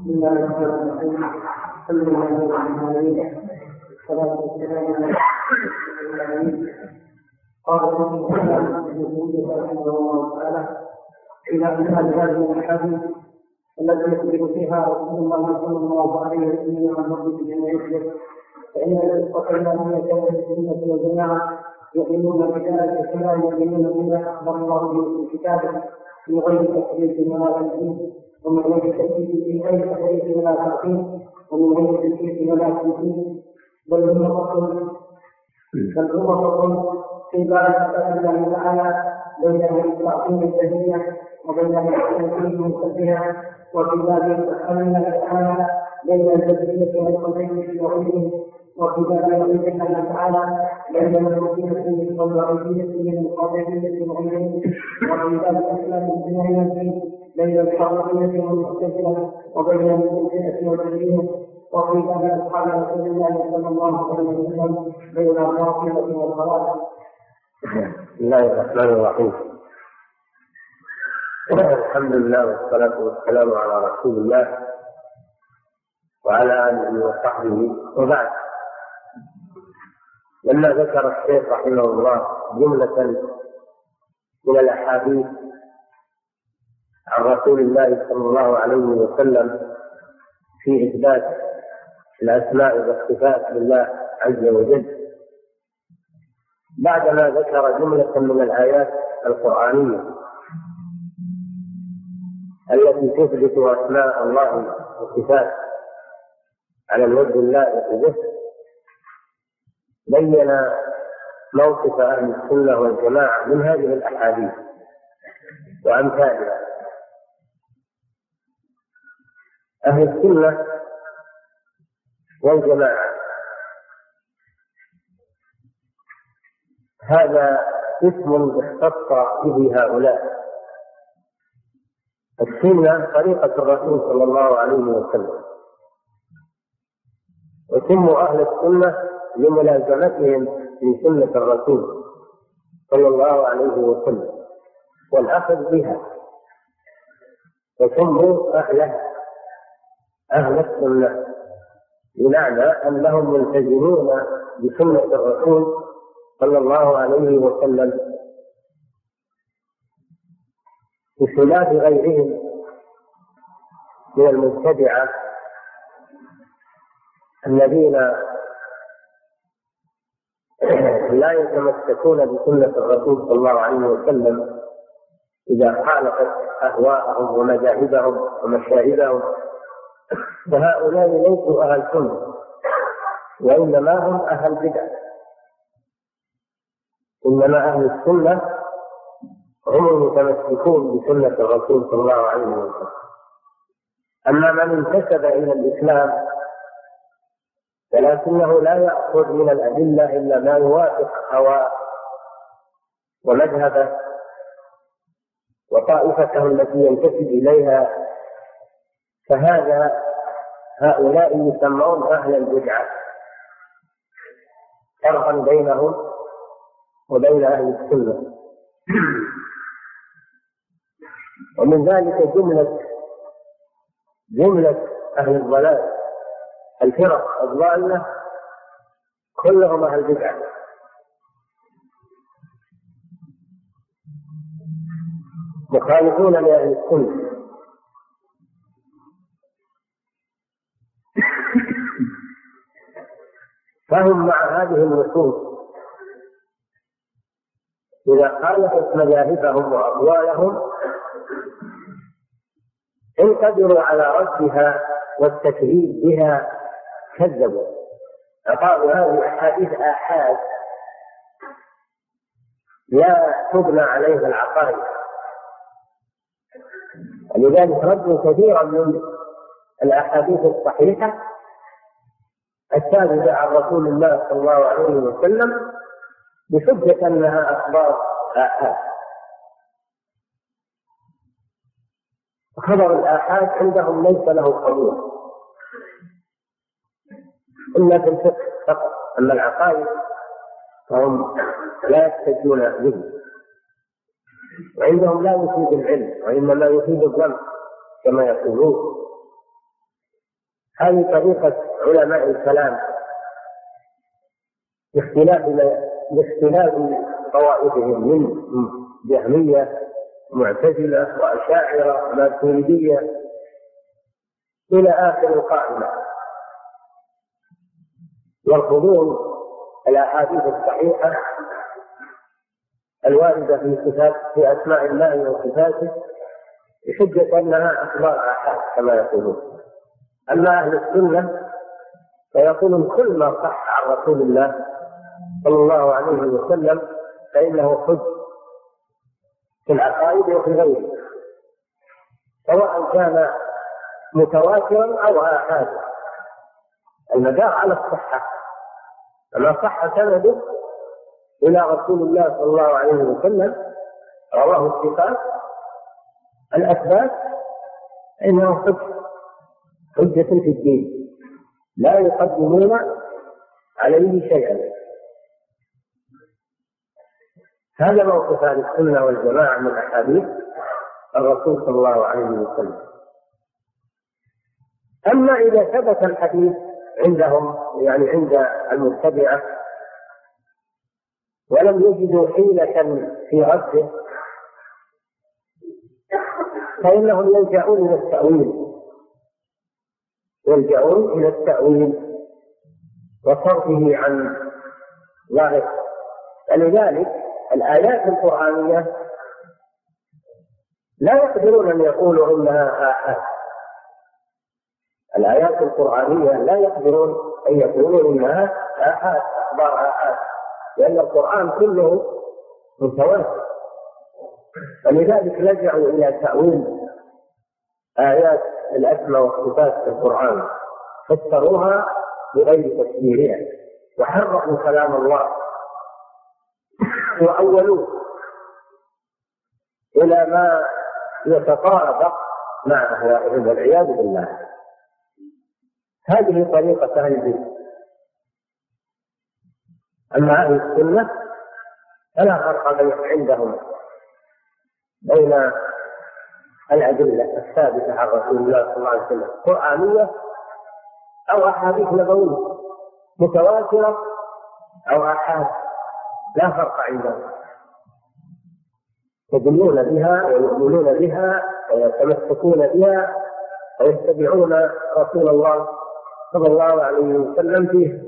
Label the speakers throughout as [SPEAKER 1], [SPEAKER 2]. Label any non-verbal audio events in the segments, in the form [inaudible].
[SPEAKER 1] بسم الله الرحمن الرحيم الحمد لله رب العالمين والصلاة رسول العالمين قال ابن رحمه الله تعالى إلى أن هذه الحديث التي يخبر فيها رسول الله صلى الله عليه وسلم عن ربه جميعا فإن الذي قتلنا من يتولى السنة والجماعة يؤمنون بذلك كما يؤمنون بما أخبر الله به في كتابه من غير تحريف ولا تنفيذ ومن غير التأكيد في غير تحريف ولا تعقيد ومن غير تكليف ولا تنفيذ بل هو فصل بل هو فصل في باب صفات الله تعالى بين أهل التعظيم الجهمية وبين أهل التنفيذ وفي باب الله تعالى بين الجبرية والقدرية وغيرهم وفي ذلك أن تعالى في له سنة والضعيفية من في والعلمية وفي ذلك أسلام من الدين بين الحرمية والمعتزلة وبين في والعلمية وفي ذلك قال رسول الله صلى الله عليه وسلم بين الرافضة والخوارج. بسم الله الرحمن الرحيم. الحمد لله والصلاة والسلام على رسول الله وعلى آله وصحبه وبعد لما ذكر الشيخ رحمه الله جملة من الأحاديث عن رسول الله صلى الله عليه وسلم في إثبات الأسماء والصفات لله عز وجل بعدما ذكر جملة من الآيات القرآنية التي تثبت أسماء الله وصفاته على الوجه اللائق به بين موقف أهل السنة والجماعة من هذه الأحاديث وأمثالها أهل السنة والجماعة هذا اسم اختص به هؤلاء السنة طريقة الرسول صلى الله عليه وسلم وسموا أهل السنة لملازمتهم لسنة الرسول صلى الله عليه وسلم والأخذ بها وسموا أهله أهل السنة بمعنى أنهم ملتزمون بسنة الرسول صلى الله عليه وسلم بخلاف غيرهم من المبتدعة الذين لا يتمسكون بسنة الرسول صلى الله عليه وسلم إذا خالفت أهواءهم ومذاهبهم ومشاهدهم فهؤلاء ليسوا أهل سنة وإنما هم أهل بدع إنما أهل السنة هم المتمسكون بسنة الرسول صلى الله عليه وسلم أما من انتسب إلى الإسلام ولكنه لا يأخذ من الأدلة إلا ما يوافق هواه ومذهبه وطائفته التي ينتسب إليها فهذا هؤلاء يسمون أهل البدعة فرقا بينهم وبين أهل السنة ومن ذلك جملة جملة أهل الضلال الفرق الضالة كلهم أهل بدعة مخالفون لأهل السنة فهم مع هذه النصوص إذا خالفت مذاهبهم وأقوالهم إن قدروا على ردها والتكذيب بها كذبوا أعطاوا هذه أحاديث آحاد لا تبنى عليها العقائد ولذلك ردوا كثيرا من الأحاديث الصحيحة الثابتة عن رسول الله صلى الله عليه وسلم بحجة أنها أخبار آحاد خبر الآحاد عندهم ليس له قبول إلا في الفقه فقط أما العقائد فهم لا يحتجون به وعندهم لا يفيد العلم وإنما يفيد الظن كما يقولون هذه طريقة علماء الكلام باختلاف باختلاف طوائفهم من جهمية معتزلة وأشاعرة ماتريدية إلى آخر القائمة يرفضون الأحاديث الصحيحة الواردة في صفات في أسماء الله وصفاته بحجة أنها أخبار آحاد كما يقولون أما أهل السنة فيقولون كل ما صح عن رسول الله صلى الله عليه وسلم فإنه حج في العقائد وفي غيره سواء كان متواترا أو آحادا المدار على الصحة كما صح سنده إلى رسول الله صلى الله عليه وسلم رواه الثقات الأثبات فإنه حجة حجة في الدين لا يقدمون عليه شيئا هذا موقف أهل السنة والجماعة من أحاديث الرسول صلى الله عليه وسلم أما إذا ثبت الحديث عندهم يعني عند المتبعة ولم يجدوا حيلة في رده فإنهم يلجأون إلى التأويل يلجأون إلى التأويل وصرفه عن ظاهر فلذلك الآيات القرآنية لا يقدرون أن يقولوا إنها آحاد آه آه. الآيات القرآنية لا يقدرون أن يقولوا إنها آحاد أخبار آحاد لأن القرآن كله متواتر فلذلك لجأوا إلى تأويل آيات الأسماء والصفات في القرآن فسروها بغير تفسيرها وحرقوا كلام الله وأولوه إلى ما يتطابق مع أهوائهم والعياذ بالله هذه طريقة أهل البدع أما أهل السنة فلا فرق عندهم بين الأدلة الثابتة عن رسول الله صلى الله عليه وسلم قرآنية أو أحاديث نبوية متواترة أو آحاد لا فرق عندهم يدلون بها ويؤمنون بها ويتمسكون بها ويتبعون رسول الله صلى الله عليه وسلم فيه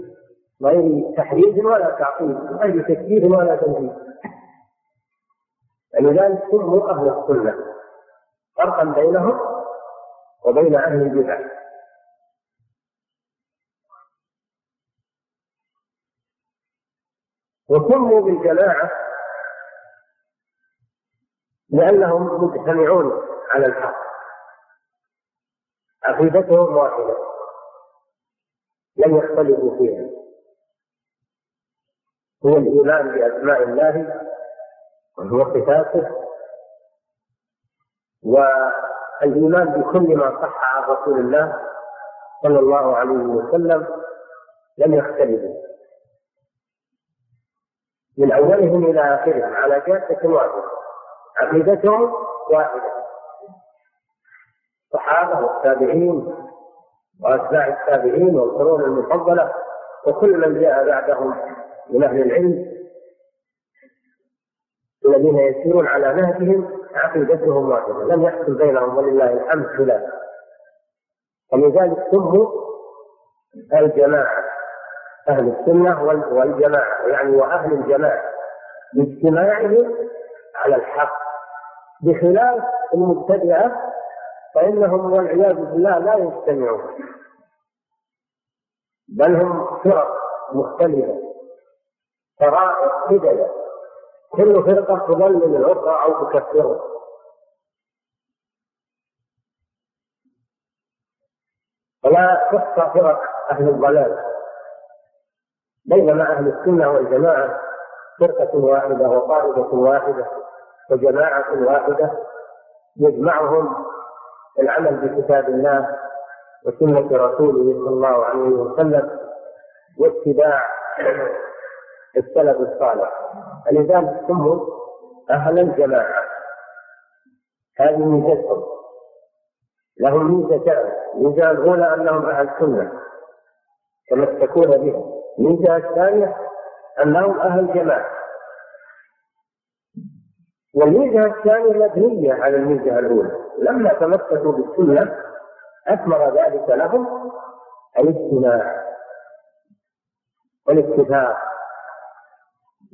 [SPEAKER 1] غير تحريف ولا تعقيد غير تكفير ولا تنفيذ فلذلك سموا اهل السنه فرقا بينهم وبين اهل البدع وسموا بالجماعه لانهم مجتمعون على الحق عقيدتهم واحده يختلف فيها هو الإيمان بأسماء الله وهو صفاته والإيمان بكل ما صح عن رسول الله صلى الله عليه وسلم لم يختلفوا من أولهم إلى آخرهم على جادة واحدة عقيدتهم واحدة الصحابة والتابعين وأتباع التابعين والقرون المفضلة وكل من جاء بعدهم من أهل العلم الذين يسيرون على نهجهم عقيدتهم واحدة لم يحصل بينهم ولله الحمد خلاف ولذلك سموا الجماعة أهل السنة والجماعة يعني وأهل الجماعة باجتماعهم على الحق بخلاف المبتدعة فإنهم والعياذ بالله لا يجتمعون بل هم فرق مختلفة فرائق بدلة كل فرقة تضلل الأخرى أو تكفرها فلا تحصى فرق أهل الضلال بينما أهل السنة والجماعة فرقة واحدة وقاعدة واحدة وجماعة واحدة يجمعهم العمل بكتاب الله وسنة رسوله صلى الله عليه وسلم واتباع السلف الصالح فلذلك سموا أهل الجماعة هذه ميزتهم لهم ميزتان الميزة الأولى أنهم أهل سنة يتمسكون بها الميزة الثانية أنهم أهل جماعة والميزة الثانية مبنية على الميزة الأولى لما تمسكوا بالسنة أثمر ذلك لهم الاجتماع والاتفاق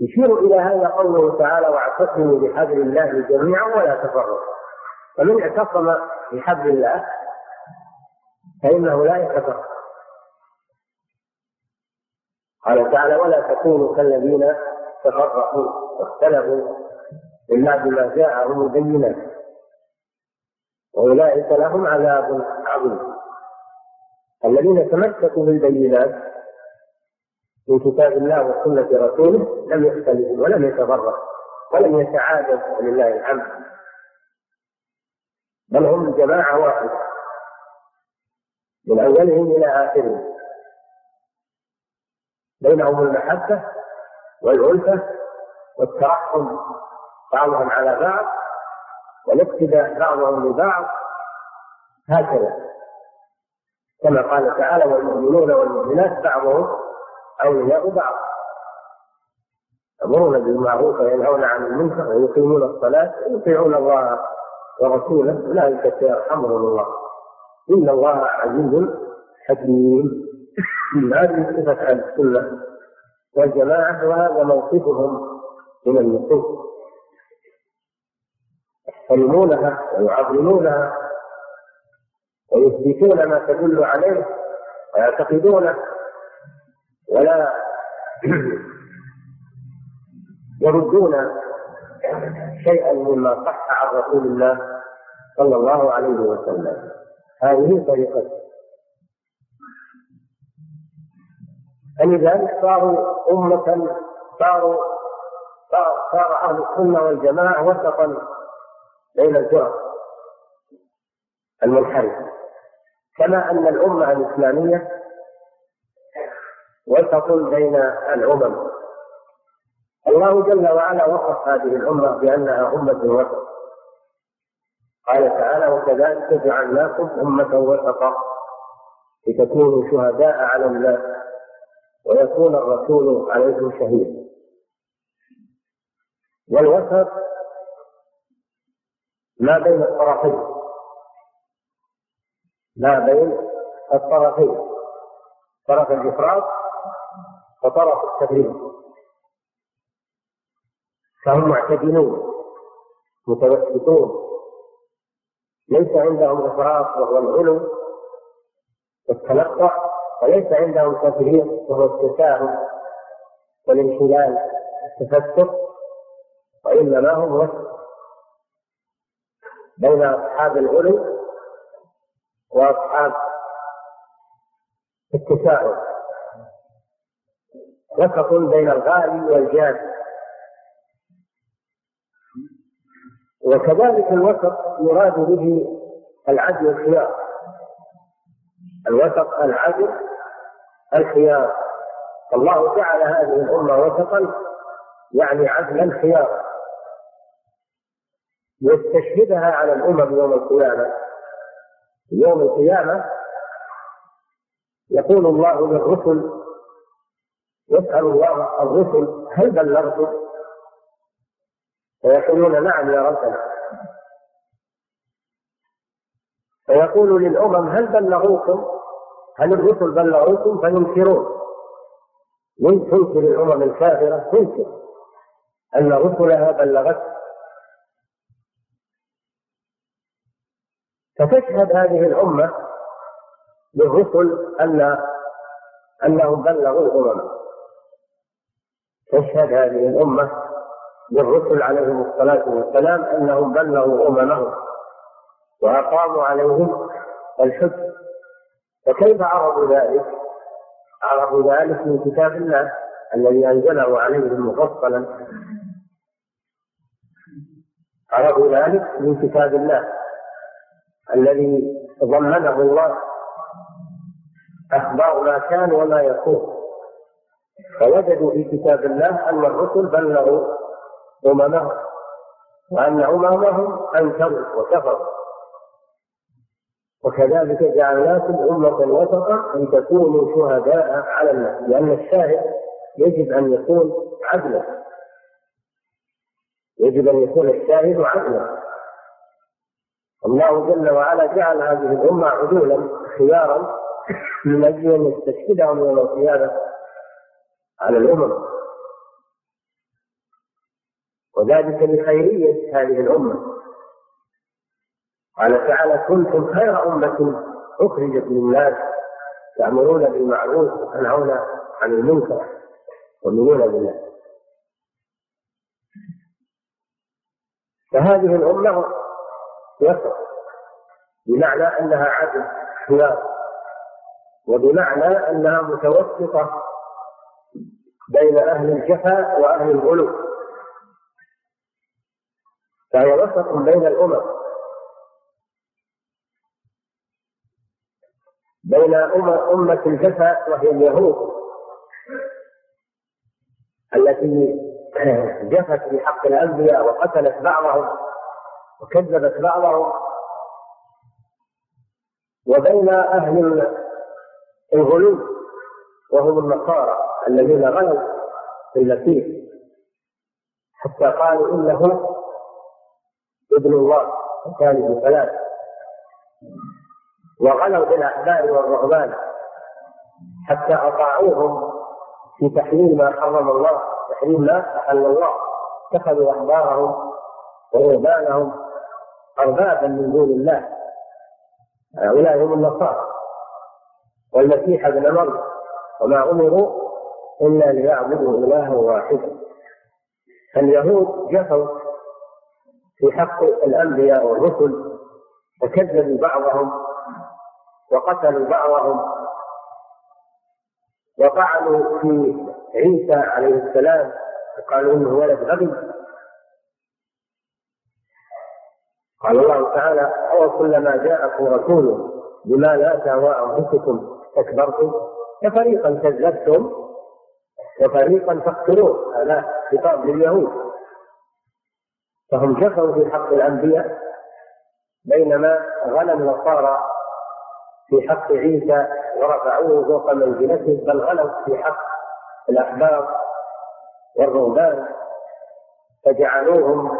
[SPEAKER 1] يشير إلى هذا قوله تعالى واعتصموا بحبل الله جميعا ولا تفرقوا فمن اعتصم بحبل الله فإنه لا يتفرق قال تعالى ولا تكونوا كالذين تفرقوا واختلفوا إلا بما جاءهم البينات وأولئك لهم عذاب عظيم الذين تمسكوا بالبينات من كتاب الله وسنة رسوله لم يختلفوا ولم يتفرقوا ولم يتعادوا ولله الحمد بل هم جماعة واحدة من أولهم إلى آخرهم بينهم المحبة والألفة والترحم بعضهم على بعض والاقتداء بعضهم ببعض هكذا كما قال تعالى والمؤمنون والمؤمنات بعضهم أولياء بعض يأمرون بالمعروف وينهون عن المنكر ويقيمون الصلاة ويطيعون الله ورسوله أولئك سيرحمهم الله إن الله عزيز حكيم هذه صفة أهل السنة والجماعة وهذا موقفهم من النصوص يحترمونها ويعظمونها ويثبتون ما تدل عليه ويعتقدونه ولا [clears throat] يردون شيئا مما صح عن رسول الله صلى الله عليه وسلم هذه طريقة فلذلك صاروا أمة صاروا صار أهل السنة والجماعة وسطا بين الفرق المنحرفة كما أن الأمة الإسلامية وسط بين الأمم الله جل وعلا وصف هذه الأمة بأنها أمة وسط قال تعالى وكذلك جعلناكم أمة وسطا لتكونوا شهداء على الناس ويكون الرسول عليكم شهيدا والوسط ما بين الطرفين ما بين الطرفين طرف الإفراط وطرف التفريط فهم معتدلون متوسطون ليس عندهم إفراط وهو العلو والتنقع وليس عندهم تفريط وهو التساهل والانحلال التفتت وإنما هم وسط بين أصحاب الغلو وأصحاب التساؤل وسط بين الغالي والجاد وكذلك الوسط يراد به العدل الخيار الوسط العدل الخيار الله جعل هذه الأمة وسطا يعني عدلا خيارا يستشهدها على الأمم يوم القيامة يوم القيامة يقول الله للرسل يسأل الله الرسل هل بلغتم؟ فيقولون نعم يا ربنا فيقول للأمم هل بلغوكم؟ هل الرسل بلغوكم؟ فينكرون من تنكر الأمم الكافرة تنكر أن رسلها بلغتهم فتشهد هذه الأمة للرسل أن أنهم بلغوا الأمم تشهد هذه الأمة للرسل عليهم الصلاة والسلام أنهم بلغوا أممهم وأقاموا عليهم الحج فكيف عرضوا ذلك؟ عرضوا ذلك من كتاب الله الذي أنزله عليهم مفصلا عرضوا ذلك من كتاب الله الذي ضمنه الله أخبار ما كان وما يكون فوجدوا في كتاب الله أن الرسل بلغوا أممهم وأن أممهم أنكروا وكفروا وكذلك جعلناكم أمة وسطا أن تكونوا شهداء على الناس لأن الشاهد يجب أن يكون عدلا يجب أن يكون الشاهد عدلا الله جل وعلا جعل هذه الأمة عدولا خيارا من أجل أن يستشهدهم يوم القيامة على الأمم وذلك لخيرية هذه الأمة قال تعالى كنتم خير أمة أخرجت للناس تأمرون بالمعروف وتنهون عن المنكر ومنون بالله فهذه الأمة يصح بمعنى أنها عدل خيار وبمعنى أنها متوسطة بين أهل الجفا وأهل الغلو فهي وسط بين الأمم بين أمة الجفا وهي اليهود التي جفت في حق الأنبياء وقتلت بعضهم وكذبت بعضهم وبين أهل الغلو وهم النصارى الذين غلوا في المسيح حتى قالوا إنه ابن الله وكان ابن ثلاث وغلوا بالأحبار والرهبان حتى أطاعوهم في تحليل ما حرم الله تحليل ما أحل الله اتخذوا أحبارهم ورهبانهم أربابا من دون الله هؤلاء هم النصارى والمسيح ابن مريم وما أمروا إلا ليعبدوا إلها واحدا فاليهود جفوا في حق الأنبياء والرسل وكذبوا بعضهم وقتلوا بعضهم وطعنوا في عيسى عليه السلام وقالوا انه ولد غبي قال الله تعالى أو كلما جاءكم رسول بما لا تهوى أنفسكم استكبرتم ففريقا كذبتم وفريقا تقتلون هذا خطاب لليهود فهم كفروا في حق الأنبياء بينما غنى النصارى في حق عيسى ورفعوه فوق منزلته بل غلوا في حق الأحبار والرهبان فجعلوهم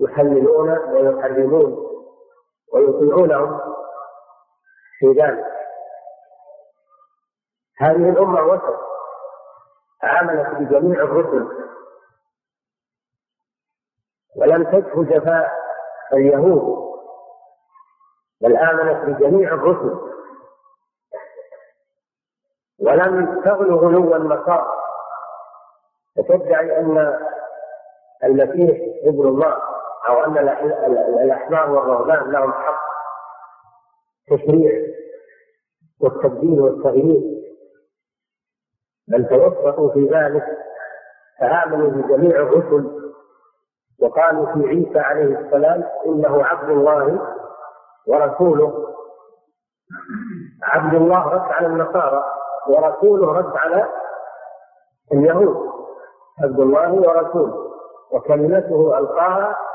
[SPEAKER 1] يحللون ويحرمون ويطيعونهم في ذلك هذه الأمة وسط عملت بجميع الرسل ولم تكف جفاء اليهود بل آمنت بجميع الرسل ولم تغل غلو النصارى وتدعي أن المسيح ابن الله أو أن الأحبار والرهبان لهم حق تشريع والتبديل والتغيير بل توفقوا في ذلك فآمنوا بجميع الرسل وقالوا في عيسى عليه السلام إنه عبد الله ورسوله عبد الله رد على النصارى ورسوله رد على اليهود عبد الله ورسوله وكلمته ألقاها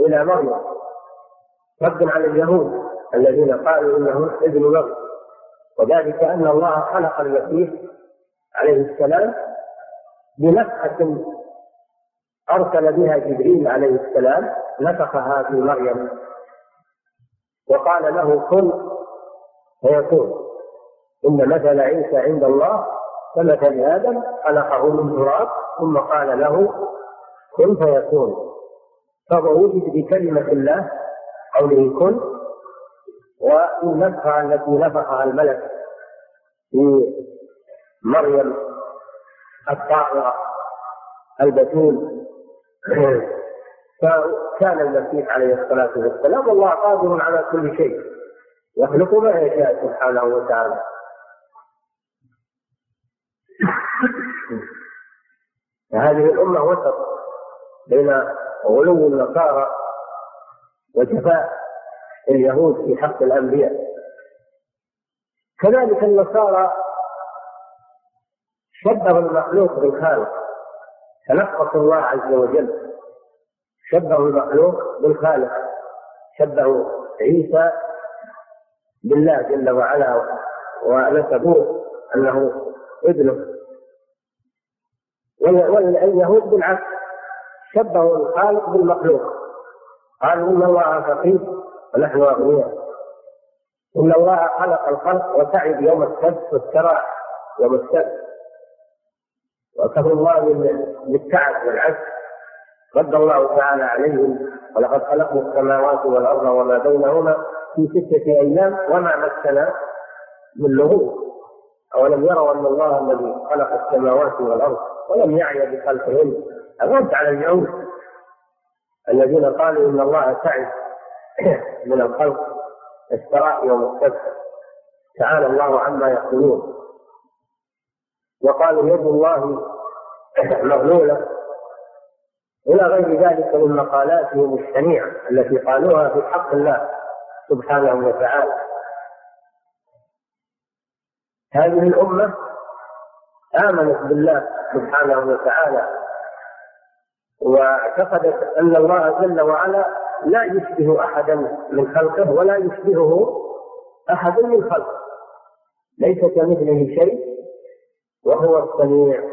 [SPEAKER 1] إلى مريم رد على اليهود الذين قالوا إنه ابن مريم وذلك أن الله خلق المسيح عليه السلام بنفخة أرسل بها جبريل عليه السلام نفخها في مريم وقال له كن فيكون إن مثل عيسى عند الله كمثل آدم خلقه من تراب ثم قال له كن فيكون فهو وجد بكلمة الله قوله كن والنفخة التي نفخها الملك في مريم الطائرة البتول [clears throat] فكان المسيح عليه الصلاة والسلام والله قادر على كل شيء يخلق ما يشاء سبحانه وتعالى [clears throat] هذه الأمة وسط بين وغلو النصارى وجفاء اليهود في حق الأنبياء كذلك النصارى شبهوا المخلوق بالخالق تنقص الله عز وجل شبهوا المخلوق بالخالق شبهوا عيسى بالله جل وعلا ونسبوه انه ابنه واليهود بالعكس شبهوا الخالق بالمخلوق قالوا ان الله فقير ونحن اغنياء ان الله خلق الخلق وتعب يوم السبت واستراح يوم السبت وكفى الله بالتعب والعسر رد الله تعالى عليهم ولقد خلقنا السماوات والارض وما بينهما في سته ايام وما مسنا من لغوب اولم يروا ان الله الذي خلق السماوات والارض ولم يعي بخلقهن الرد على اليهود الذين قالوا ان الله تعب من الخلق الثراء يوم السبت تعالى الله عما يقولون وقالوا يد الله مغلوله الى غير ذلك من مقالاتهم الشنيعه التي قالوها في حق الله سبحانه وتعالى هذه الامه امنت بالله سبحانه وتعالى واعتقدت ان الله جل وعلا لا يشبه احدا من خلقه ولا يشبهه احد من خلقه ليس كمثله شيء وهو السميع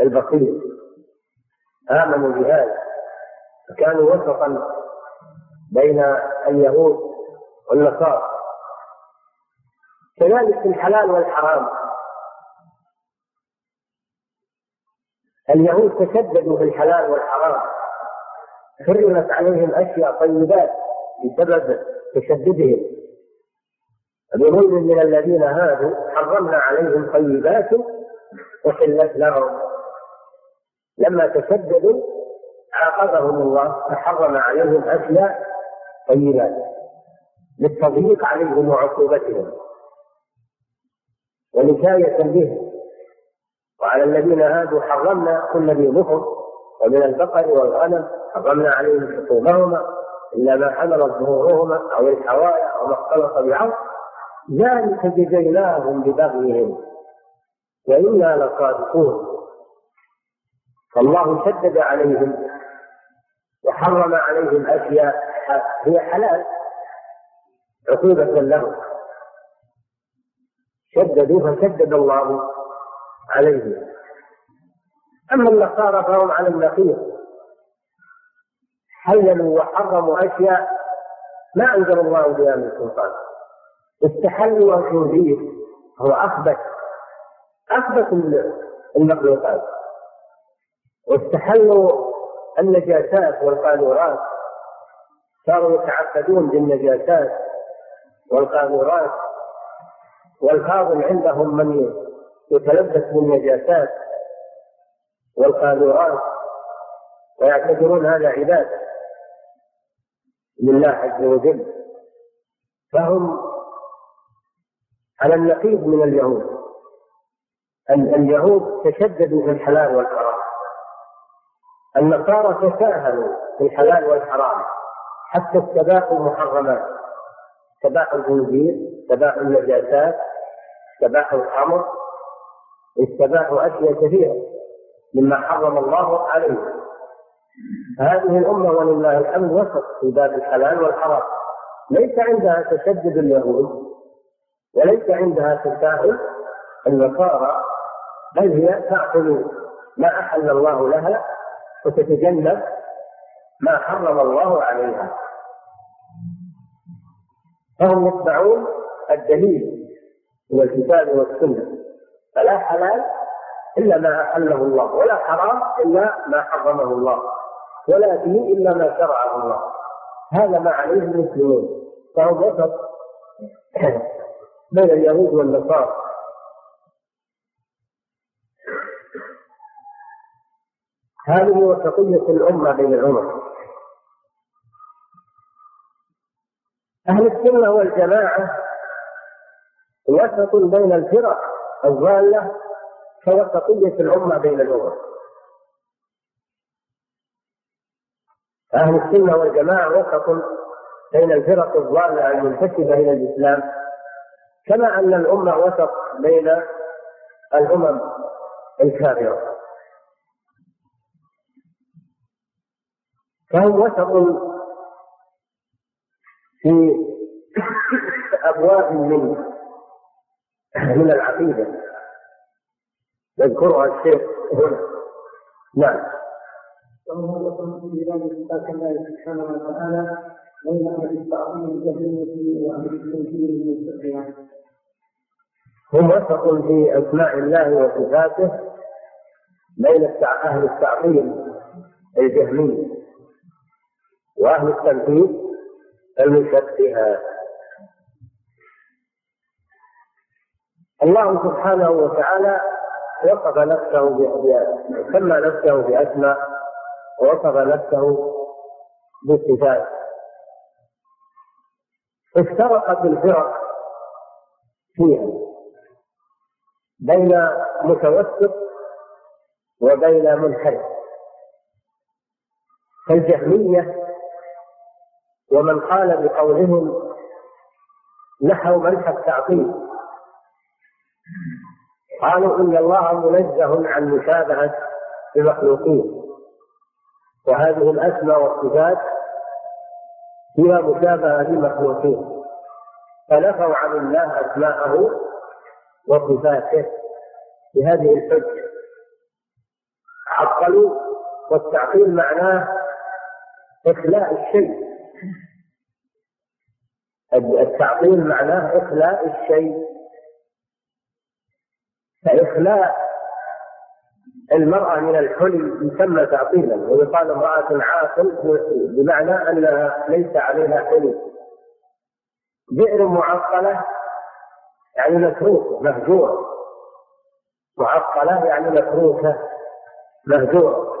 [SPEAKER 1] البصير امنوا بهذا فكانوا وسطا بين اليهود والنصارى كذلك في الحلال والحرام اليهود تشددوا في الحلال والحرام حرمت عليهم اشياء طيبات بسبب تشددهم بظلم من الذين هادوا حرمنا عليهم طيبات احلت لهم لما تشددوا عاقبهم الله فحرم عليهم اشياء طيبات للتضييق عليهم وعقوبتهم ونكاية بهم وعلى الذين هادوا حرمنا كل ذي ظفر ومن البقر والغنم حرمنا عليهم حكومهما إلا ما حملت ظهورهما أو الحوايا أو ما اختلط بعرض ذلك جزيناهم ببغيهم وإنا لصادقون فالله شدد عليهم وحرم عليهم أشياء هي حلال عقوبة لهم شددوا فشدد الله عليهم أما النصارى فهم على النقيض حللوا وحرموا أشياء ما أنزل الله بها من سلطان استحلوا الخنزير هو أخبث أخبث المخلوقات واستحلوا النجاسات والقانورات صاروا يتعقدون بالنجاسات والقانورات والفاضل عندهم من يتلبس بالنجاسات والقاذورات ويعتبرون هذا عبادة لله عز وجل فهم على النقيض من اليهود اليهود تشددوا في الحلال والحرام النصارى تساهلوا في الحلال والحرام حتى استباحوا المحرمات استباحوا الخنزير استباحوا النجاسات استباحوا الخمر اتباع أشياء كثيرة مما حرم الله عليه هذه الأمة ولله الحمد وسط في باب الحلال والحرام ليس عندها تشدد اليهود وليس عندها تساهل النصارى بل هي تاكل ما أحل الله لها وتتجنب ما حرم الله عليها فهم يتبعون الدليل والكتاب والسنة فلا حلال إلا ما أحله الله ولا حرام إلا ما حرمه الله ولا دين إلا ما شرعه الله هذا ما عليه المسلمون فهم وسط بين اليهود والنصارى هذه وسطية الأمة بين الأمم أهل السنة والجماعة وسط بين الفرق الضالة كوسطية الأمة بين الأمم أهل السنة والجماعة وسط بين الفرق الضالة المنتسبة إلى الإسلام كما أن الأمة وسط بين الأمم الكافرة فهم وسط في أبواب منه من العقيدة يذكرها الشيخ هنا نعم ومن في بلاد سبحان الله سبحانه وتعالى بين اهل التعظيم الجهمية واهل التنكير المستقيم هم وسط في اسماء الله وصفاته بين اهل التعظيم الجهمية واهل التنفيذ المشبهة الله سبحانه وتعالى وصف نفسه سمى نفسه بأسماء ووصف نفسه بصفات افترقت الفرق فيها بين متوسط وبين منحرف فالجهمية ومن قال بقولهم نحو منحى التعطيل قالوا إن الله منزه عن مشابهة المخلوقين وهذه الأسماء والصفات هي مشابهة للمخلوقين فنفوا عن الله أسماءه وصفاته بهذه الحجة عطلوا والتعطيل معناه إخلاء الشيء التعطيل معناه إخلاء الشيء فإخلاء المرأة من الحلي يسمى تعطيلا ويقال امرأة عاقل بمعنى أنها ليس عليها حلي بئر معقلة يعني متروكة مهجورة معقلة يعني متروكة مهجورة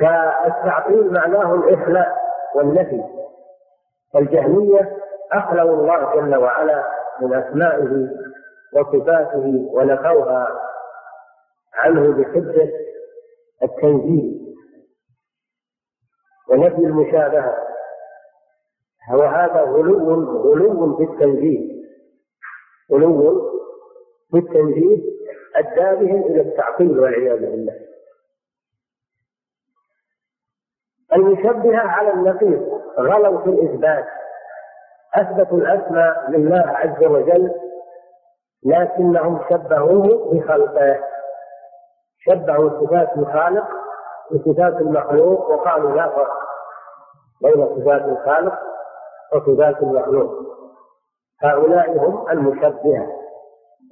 [SPEAKER 1] فالتعطيل معناه الإخلاء والنفي الجهمية أخلوا الله جل وعلا من أسمائه وصفاته ونفوها عنه بحجة التنزيل ونفي المشابهة وهذا غلو غلو في التنزيل غلو في التنزيل أدى بهم إلى التعطيل والعياذ بالله المشبهة على النقيض غلوا في الإثبات أثبتوا الأسماء لله عز وجل لكنهم شبهوه بخلقه شبهوا صفات الخالق بصفات المخلوق وقالوا لا فرق بين صفات الخالق وصفات المخلوق هؤلاء هم المشبهة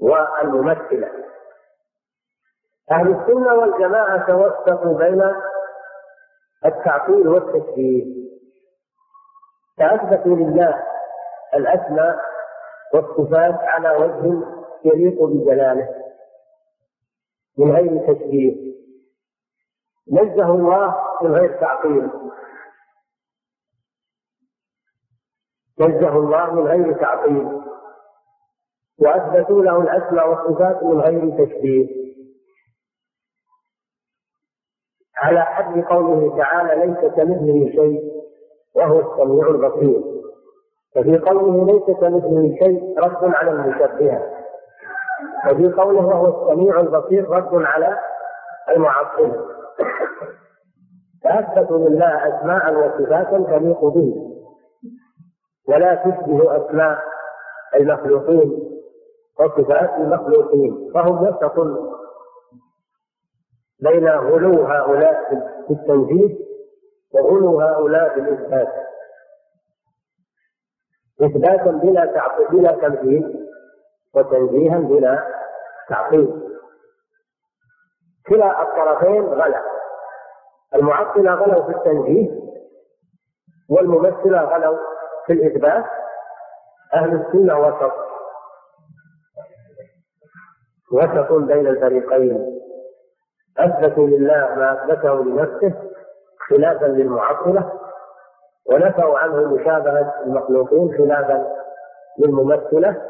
[SPEAKER 1] والممثلة أهل السنة والجماعة توسطوا بين التعطيل والتشبيه فأثبتوا لله الأسماء والصفات على وجه يليق بجلاله من غير تشبيه نزه الله من غير تعطيل نزه الله من غير تعطيل وأثبتوا له الأسماء والصفات من غير تشبيه على حد قوله تعالى ليس كمثله شيء وهو السميع البصير ففي قوله ليس كمثله شيء رد على المشبهة وفي قوله وهو السميع البصير رد على المعطل فأثبتوا لله أسماء وصفاتا تليق به ولا تشبه أسماء المخلوقين وصفات المخلوقين فهم يتقون بين غلو هؤلاء في التوحيد وغلو هؤلاء في الإثبات إثباتا بلا بلا تمثيل وتنزيها بلا تعقيد كلا الطرفين غلا المعطلة غلوا في التنزيه والممثلة غلوا في الإثبات أهل السنة وسط وسط بين الفريقين أثبتوا لله ما أثبته لنفسه خلافا للمعطلة ونفوا عنه مشابهة المخلوقين خلافا للممثلة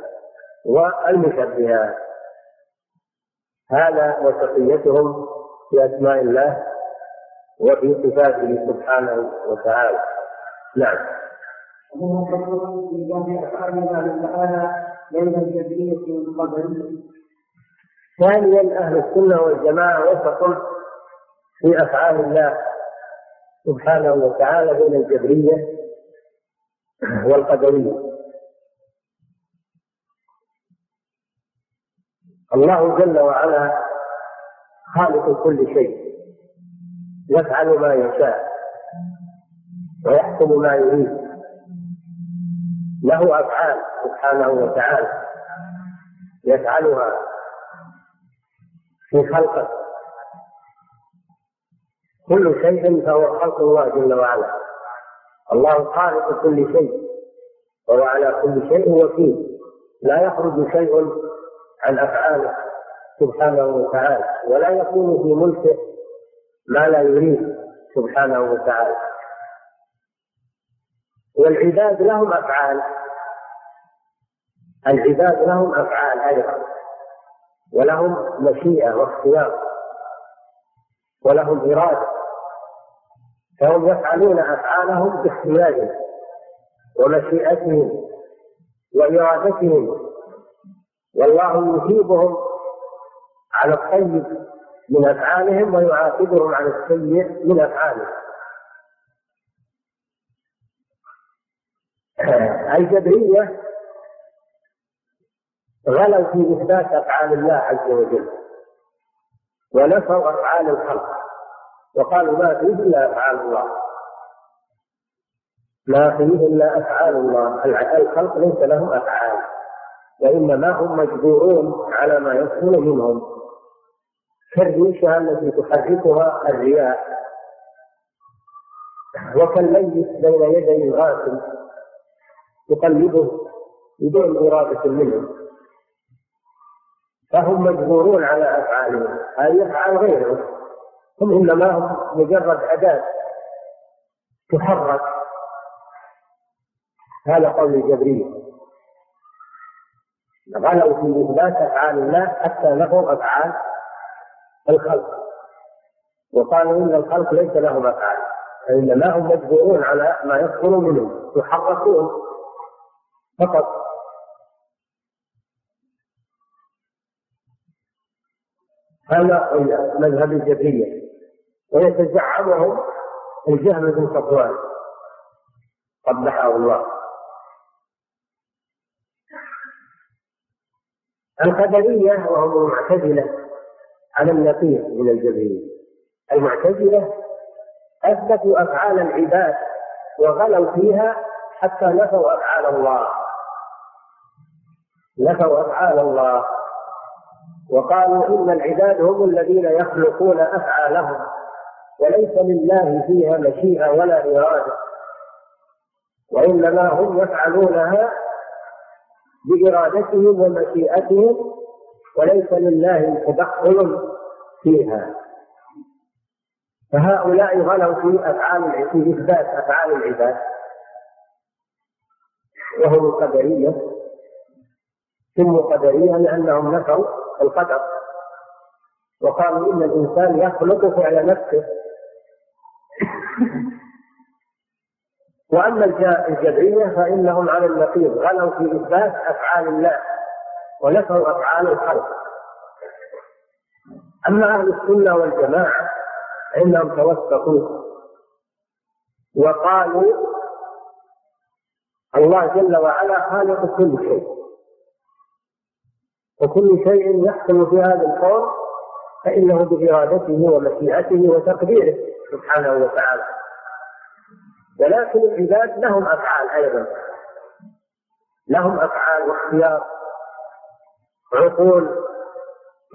[SPEAKER 1] والمشبهات هذا وتقيتهم في أسماء الله وفي صفاته سبحانه وتعالى نعم في أفعال تعالى بين الجبرية ثانيا أهل السنة والجماعة وسط في أفعال الله سبحانه وتعالى بين الجبرية والقدرية الله جل وعلا خالق كل شيء يفعل ما يشاء ويحكم ما يريد له افعال سبحانه وتعالى يفعلها في خلقه كل شيء فهو خلق الله جل وعلا الله خالق كل شيء وهو على كل شيء وكيل لا يخرج شيء عن أفعاله سبحانه وتعالى ولا يكون في ملكه ما لا يريد سبحانه وتعالى والعباد لهم أفعال العباد لهم أفعال أيضا ولهم مشيئة واختيار ولهم إرادة فهم يفعلون أفعالهم باختيارهم ومشيئتهم وإرادتهم والله يثيبهم على الطيب من أفعالهم ويعاقبهم على السيء من أفعالهم آه، الجبرية غلوا في إثبات أفعال الله عز وجل ونفوا أفعال الخلق وقالوا ما فيه إلا أفعال الله ما فيه إلا أفعال الله الخلق ليس لهم أفعال وإنما هم مجبورون على ما يحصل منهم كالريشة التي تحركها الرياح وكالميت بين يدي الغاسل يقلبه بدون إرادة منه فهم مجبورون على أفعالهم هل يفعل غيرهم هم إنما هم مجرد أداة تحرك هذا قول جبريل غلوا في إثبات أفعال الله حتى نفوا أفعال الخلق وقالوا إن الخلق ليس لهم أفعال فإنما هم مجبورون على ما يصدر منهم يحركون فقط هذا مذهب الجبرية ويتزعمهم الجهم بن صفوان قبحه الله القدرية وهم المعتزلة على النقيض من الجبرية المعتزلة أثبتوا أفعال العباد وغلوا فيها حتى نفوا أفعال الله نفوا أفعال الله وقالوا إن العباد هم الذين يخلقون أفعالهم وليس لله فيها مشيئة ولا إرادة وإنما هم يفعلونها بإرادتهم ومشيئتهم وليس لله تدخل فيها فهؤلاء غلوا في أفعال في إثبات أفعال العباد وهم القدرية سموا قدرية لأنهم نفوا القدر وقالوا إن الإنسان يخلق فعل نفسه واما الجبريه فانهم على النقيض غلوا في اثبات افعال الله ونفوا افعال الخلق اما اهل السنه والجماعه فانهم توسطوا وقالوا الله جل وعلا خالق كل شيء وكل شيء يحكم في هذا الكون فإنه بإرادته ومشيئته وتقديره سبحانه وتعالى ولكن العباد لهم أفعال أيضا لهم أفعال واختيار عقول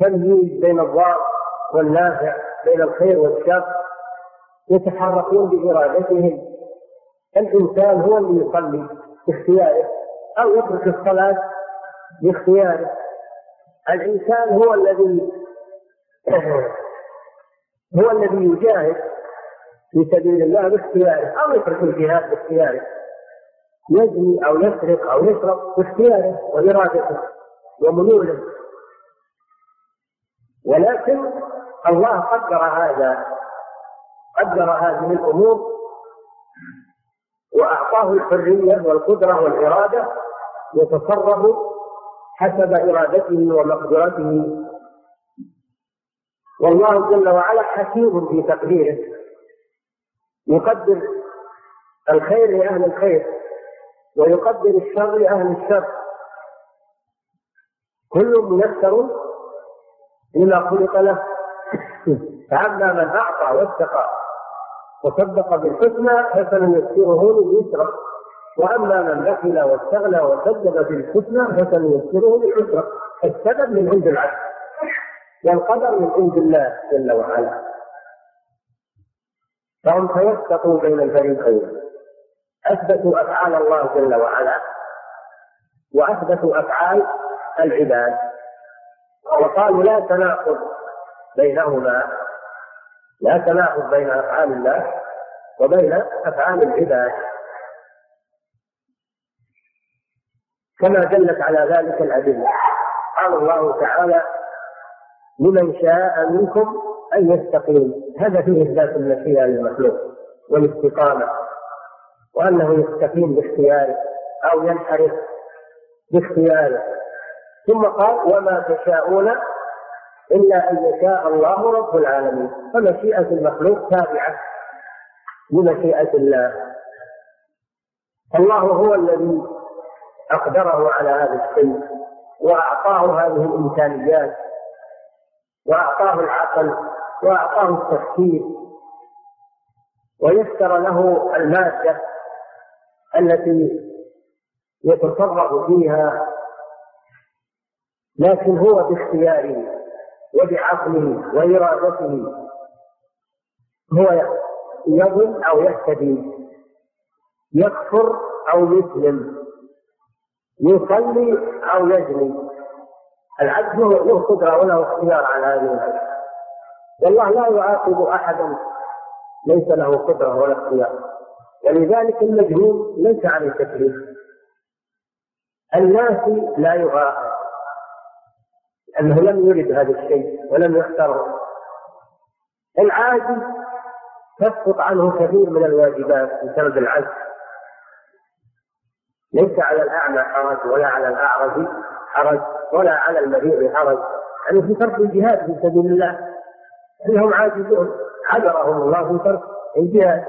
[SPEAKER 1] تمييز بين الضار والنافع بين الخير والشر يتحركون بإرادتهم الإنسان هو اللي يصلي باختياره أو يترك الصلاة باختياره الإنسان هو الذي [clears throat] هو الذي يجاهد في سبيل الله باختياره أو يترك الجهاد باختياره يزني أو يسرق أو يشرب باختياره وإرادته ومنوله ولكن الله قدر هذا قدر هذه الأمور وأعطاه الحرية والقدرة والإرادة يتصرف حسب إرادته ومقدرته والله جل وعلا حكيم في تقديره يقدر الخير لأهل الخير ويقدر الشر لأهل الشر كل ميسر لما خلق له فأما من أعطى واتقى وصدق بالحسنى فسنيسره لليسرى وأما من بخل واستغنى وصدق بالحسنى فسنيسره للعسرى السبب من عند العبد والقدر من عند الله جل وعلا فهم توسطوا بين الفريقين اثبتوا افعال الله جل وعلا واثبتوا افعال العباد وقالوا لا تناقض بينهما لا تناقض بين افعال الله وبين افعال العباد كما دلت على ذلك الادله قال الله تعالى لمن شاء منكم أن يستقيم هذا فيه إثبات المشيئة للمخلوق والاستقامة وأنه يستقيم باختياره أو ينحرف باختياره ثم قال وما تشاءون إلا أن يشاء الله رب العالمين فمشيئة المخلوق تابعة لمشيئة الله الله هو الذي أقدره على هذا الشيء وأعطاه هذه الإمكانيات وأعطاه العقل وأعطاه التفكير ويسر له المادة التي يتصرف فيها لكن هو باختياره وبعقله وإرادته هو يظن أو يهتدي يكفر أو يسلم يصلي أو يجري العبد له قدرة وله اختيار على هذه الأشياء والله لا يعاقب احدا ليس له قدره ولا اختيار ولذلك المجهول ليس عليه التكليف الناس لا يعاقب لانه لم يرد هذا الشيء ولم يحترم العاجز تسقط عنه كثير من الواجبات بسبب العجز ليس على الاعمى حرج ولا على الاعرج حرج ولا على المريض حرج يعني في فرق الجهاد في سبيل الله انهم عاجزون عذرهم الله في ترك الجهاد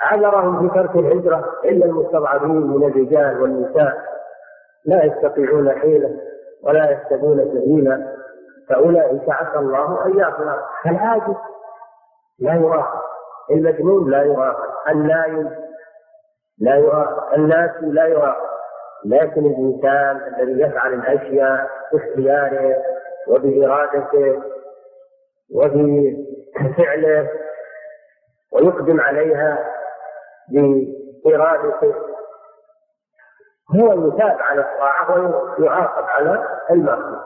[SPEAKER 1] عذرهم في ترك الهجره الا المستضعفين من الرجال والنساء لا يستطيعون حيله ولا يهتدون سبيلا فاولئك عسى الله ان يغفر فالعاجز لا يراقب المجنون لا يراقب النايم لا يراقب الناس لا يراقب لكن الانسان الذي يفعل الاشياء باختياره وبارادته وفي فعله ويقدم عليها بإرادته هو يتابع على الطاعة ويعاقب على المعصية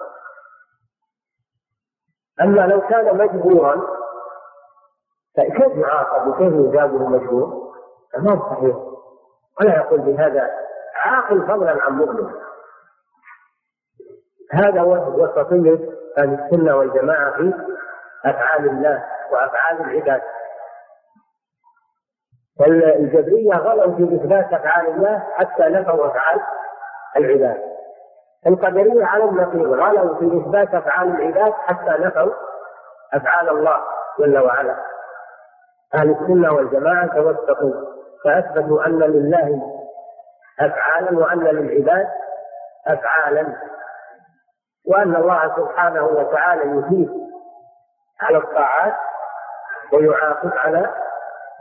[SPEAKER 1] أما لو كان مجبورا فكيف يعاقب وكيف يجابه مجبور؟ ما صحيح ولا يقول بهذا عاقل فضلا عن مؤمن هذا هو أهل السنة والجماعة في أفعال الله وأفعال العباد فالجبرية غلوا في إثبات أفعال الله حتى نفوا أفعال العباد القدرية على النقيض غلوا في إثبات أفعال العباد حتى نفوا أفعال الله جل وعلا أهل السنة والجماعة توثقوا فأثبتوا أن لله أفعالا وأن للعباد أفعالا وأن الله سبحانه وتعالى يثيب على الطاعات ويعاقب على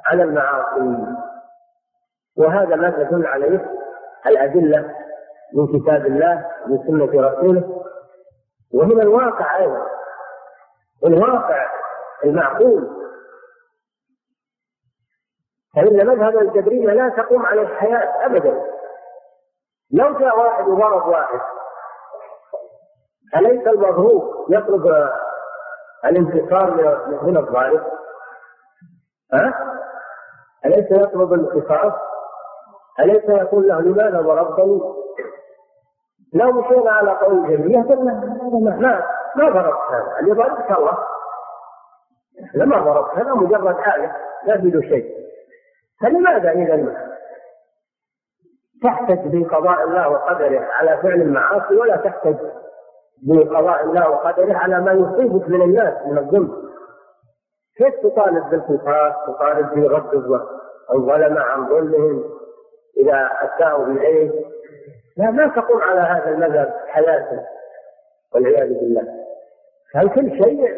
[SPEAKER 1] على المعاصي وهذا ما تدل عليه الأدلة من كتاب الله من سنة رسوله ومن الواقع أيضا الواقع المعقول فإن مذهب الجبرية لا تقوم على الحياة أبدا لو جاء واحد وضرب واحد أليس المضروب يطلب الانتصار من الظالم ها؟ أليس يطلب الانتصار؟ أليس يقول له لماذا ضربتني؟ لو مشينا على قول جميع قلنا ما ما ضربت هذا اللي ضربت الله لما ضربت هذا مجرد آية لا في شيء فلماذا إذا تحتج بقضاء الله وقدره على فعل المعاصي ولا تحتج بقضاء الله وقدره على ما يصيبك من الناس من الظلم كيف تطالب بالقصاص تطالب بغض الظلمة عن ظلمهم إذا أساءوا إليه لا ما تقوم على هذا المذهب حياته والعياذ بالله هل كل شيء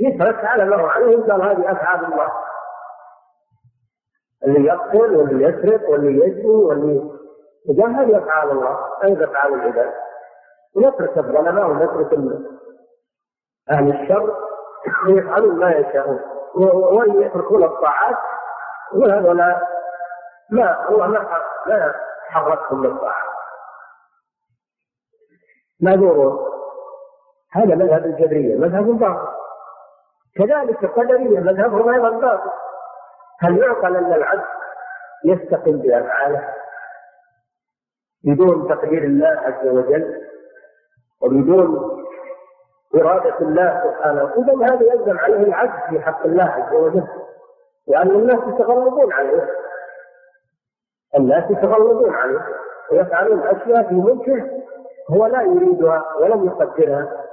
[SPEAKER 1] يترك على ما هو عليه قال هذه أفعال الله اللي يقتل واللي يسرق واللي يجري واللي هذه أفعال الله أي أفعال العباد ونترك الظلماء ونترك أهل الشر ويفعلون ما يشاءون ويتركون الطاعات وهذولا ما الله ما ما حركهم للطاعات معذورون هذا مذهب الجبرية مذهب باطل كذلك القدرية مذهبهم أيضا باطل هل يعقل أن العبد يستقل بأفعاله بدون تقدير الله عز وجل وبدون إرادة الله سبحانه إذا هذا يلزم عليه العدل في حق الله عز وجل لأن الناس يتغلبون عليه الناس يتغلبون عليه ويفعلون أشياء في ملكه هو لا يريدها ولم يقدرها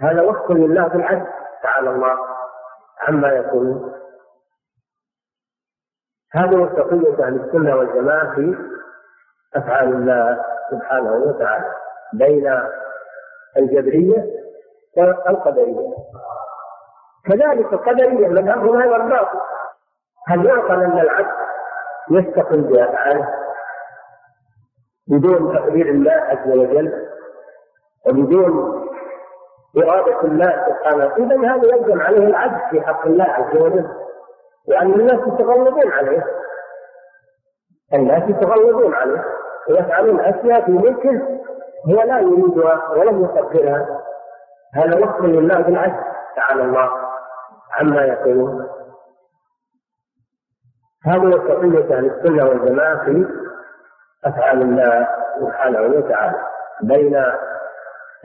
[SPEAKER 1] هذا وقت لله بالعدل تعالى الله عما يقولون هذا هو تقية أهل السنة والجماعة في أفعال الله سبحانه وتعالى بين الجبرية والقدرية كذلك القدرية مذهبهم هذا الباطل هل يعقل أن العبد يستقل بأفعاله بدون تقدير الله عز وجل وبدون إرادة الله سبحانه إذا هذا يلزم عليه العبد في حق الله عز وجل لأن الناس يتغلبون عليه الناس يتغلبون عليه ويفعلون أشياء في ملكه هو لا يريدها ولم يقدرها هذا وصف لله بالعدل تعالى الله عما يقولون هذا هو تقية أهل السنة والجماعة في أفعال الله سبحانه وتعالى بين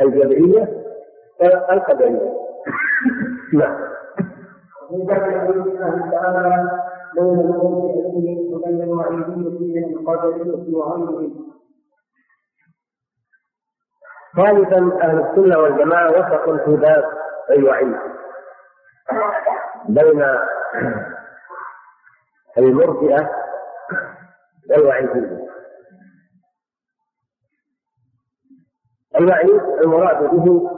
[SPEAKER 1] الجبرية والقدرية نعم. بين المرجئه وبين المعيديه من القدريه وغيرهم ثالثا اهل السنه والجماعه وسط في باب الوعيد أيوة بين المرجئه والوعيديه أيوة الوعيد أيوة المراد به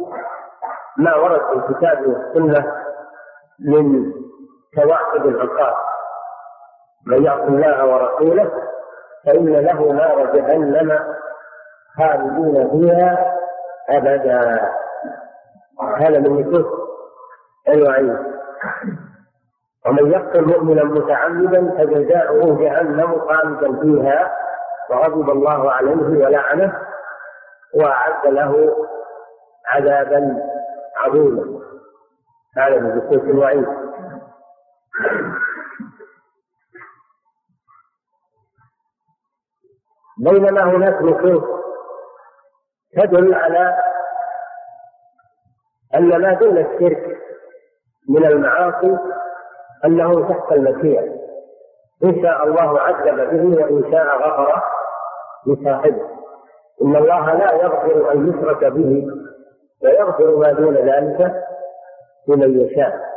[SPEAKER 1] ما ورد في الكتاب والسنه من كواكب العقاب من يعص الله ورسوله فإن له نار جهنم خالدين فيها أبدا هذا من نصوص الوعيد ومن يقتل مؤمنا متعمدا فجزاؤه جهنم خالدا فيها وغضب الله عليه ولعنه وأعد له عذابا عظيما هذا من نصوص الوعيد بينما هناك نصوص تدل على أن ما دون الشرك من المعاصي أنه تحت المشيئة إن شاء الله عذب به وإن شاء غفر لصاحبه إن الله لا يغفر أن يشرك به ويغفر ما دون ذلك لمن يشاء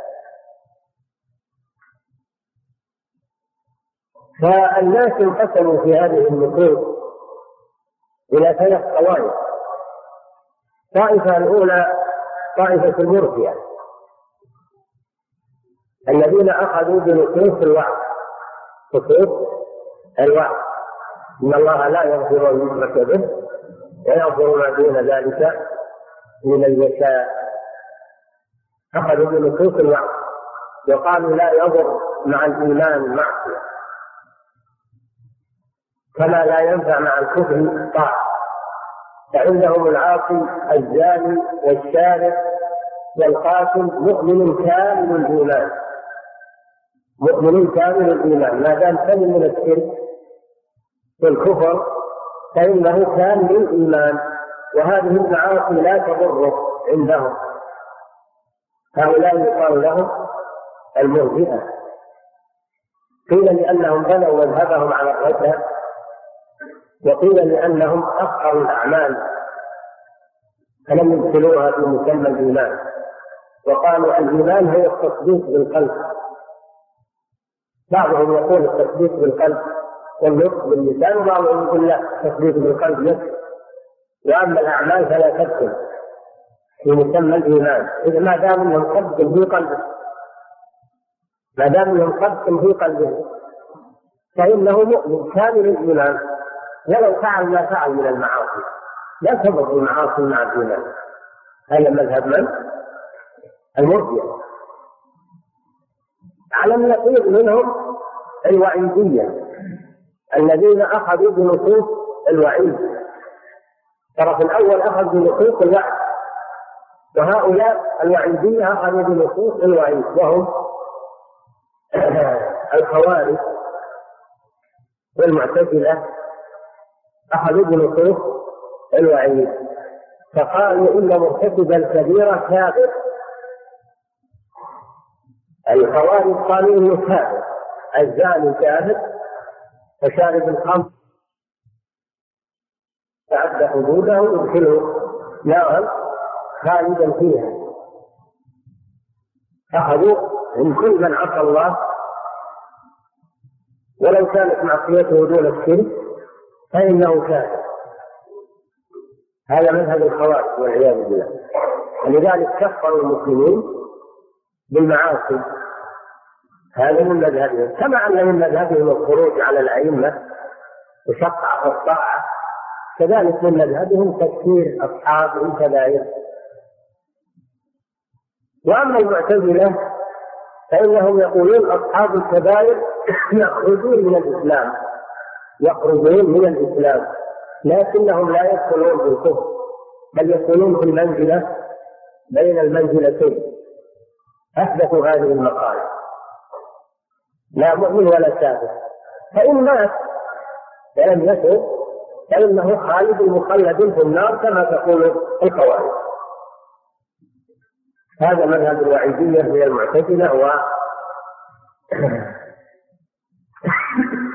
[SPEAKER 1] فالناس انقسموا في هذه النصوص إلى ثلاث طوائف الطائفة الأولى طائفة المرجئة الذين أخذوا بنصوص الوعظ نصوص الوعظ إن الله لا يغفر أن يشرك به ويغفر ما دون ذلك من يشاء أخذوا بنصوص الوعظ وقالوا لا يضر مع الإيمان معصية كما لا ينفع مع الكفر طاعة فعندهم العاصي الزاني والشارع والقاتل مؤمن كامل الإيمان مؤمن كامل الإيمان ما دام سلم من الشرك والكفر فإنه كامل الإيمان وهذه المعاصي لا تضره عندهم هؤلاء يقال لهم المرجئة قيل لأنهم بنوا مذهبهم على الرجل وقيل لأنهم أفقهوا الأعمال فلم يدخلوها في مسمى الإيمان وقالوا الإيمان هو التصديق بالقلب بعضهم يقول التصديق بالقلب والنطق باللسان وبعضهم يقول لا التصديق بالقلب يكفي وأما الأعمال فلا تدخل في مسمى الإيمان اذا ما دام أنهم قد في قلبه ما دام أنهم قد في قلبه فإنه مؤمن كامل الإيمان ولو فعل ما فعل من المعاصي لا تضر المعاصي مع الإيمان هذا مذهب من؟ المرجئة على النقيض منهم الوعيدية الذين أخذوا بنصوص الوعيد الطرف الأول أخذ بنصوص الوعد وهؤلاء الوعيدية أخذوا بنصوص الوعيد وهم [clears throat] الخوارج والمعتزلة أخذوا بنصوص الوعيد فقالوا إن مرتكب الكبيرة كافر الخوارج قالوا إنه كافر الزاني كافر فشارب الخمر تعدى حدوده ادخله نارا خالدا فيها أخذوا من كل من عصى الله ولو كانت معصيته دون الشرك فإنه كافر هذا مذهب الخوارج والعياذ بالله ولذلك كفروا المسلمين بالمعاصي هذا من مذهبهم كما أن من مذهبهم الخروج على الأئمة وشق الطاعة كذلك من مذهبهم تكفير أصحاب الكبائر وأما المعتزلة فإنهم يقولون أصحاب الكبائر يخرجون من الإسلام يخرجون من الإسلام لكنهم لا يدخلون في الكفر بل يكونون في المنزلة بين المنزلتين أحدثوا هذه المقالة لا مؤمن ولا كافر فإن مات فلم يتب فإنه خالد مخلد في النار كما تقول الخوارج هذا مذهب الوعيدية من المعتزلة و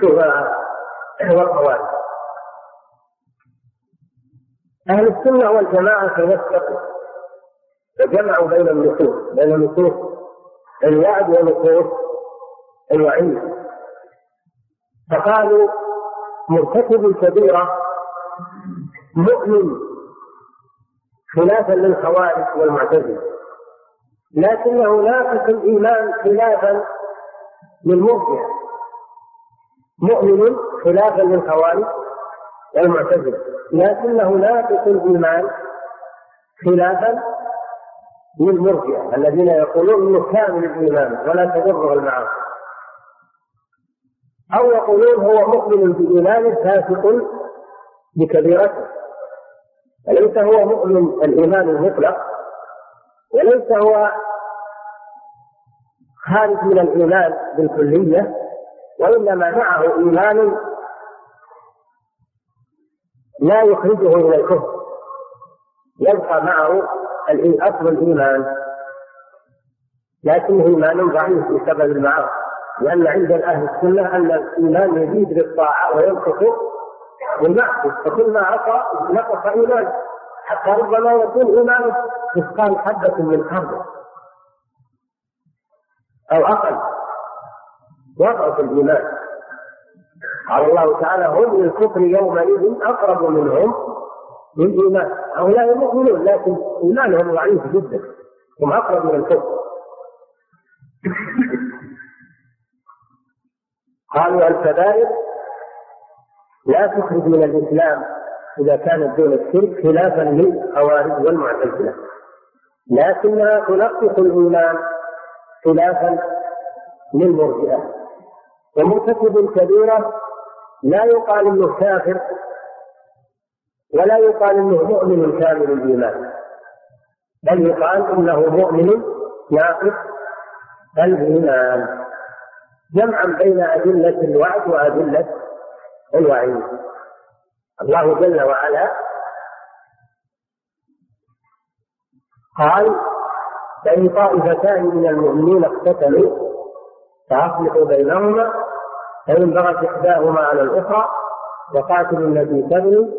[SPEAKER 1] [coughs] والقواعد أهل السنة والجماعة توثقوا وجمعوا بين النصوص بين نصوص الوعد ونصوص الوعيد فقالوا مرتكب الكبيرة مؤمن خلافا للخوارج والمعتزلة لكنه ناقص الإيمان خلافا للمرجع مؤمن خلافا للخوارج والمعتزلة لكنه ناقص الإيمان خلافا للمرجئة الذين يقولون انه كامل الايمان ولا تضره المعاصي او يقولون هو مؤمن بايمانه فاسق بكبيرته فليس هو مؤمن الايمان المطلق وليس هو خارج من الايمان بالكليه وإنما معه إيمان لا يخرجه من الكفر يبقى معه أصل الإيمان لكنه إيمان ضعيف بسبب المعاصي لأن عند أهل السنة أن الإيمان يزيد بالطاعة وينقص بالمعصية فكل ما عصى نقص إيمانه حتى ربما يكون إيمانه مثقال حبة من خردل أو أقل ضعف الإيمان قال الله تعالى هم للكفر يومئذ أقرب منهم للإيمان هؤلاء مؤمنون لكن إيمانهم ضعيف جدا هم أقرب من الكفر قالوا الكبائر لا تخرج من الإسلام إذا كانت دون الشرك خلافا للخوارج والمعتزلة لكنها تنقص الإيمان خلافا للمرجئة ومرتكب كبيرة لا يقال انه كافر ولا يقال انه مؤمن كامل الايمان بل يقال انه مؤمن ناقص الايمان جمعا بين ادله الوعد وادله الوعيد الله جل وعلا قال فان طائفتان من المؤمنين اقتتلوا فاصلحوا بينهما فإن بغت إحداهما على الأخرى وقاتلوا الذي تبني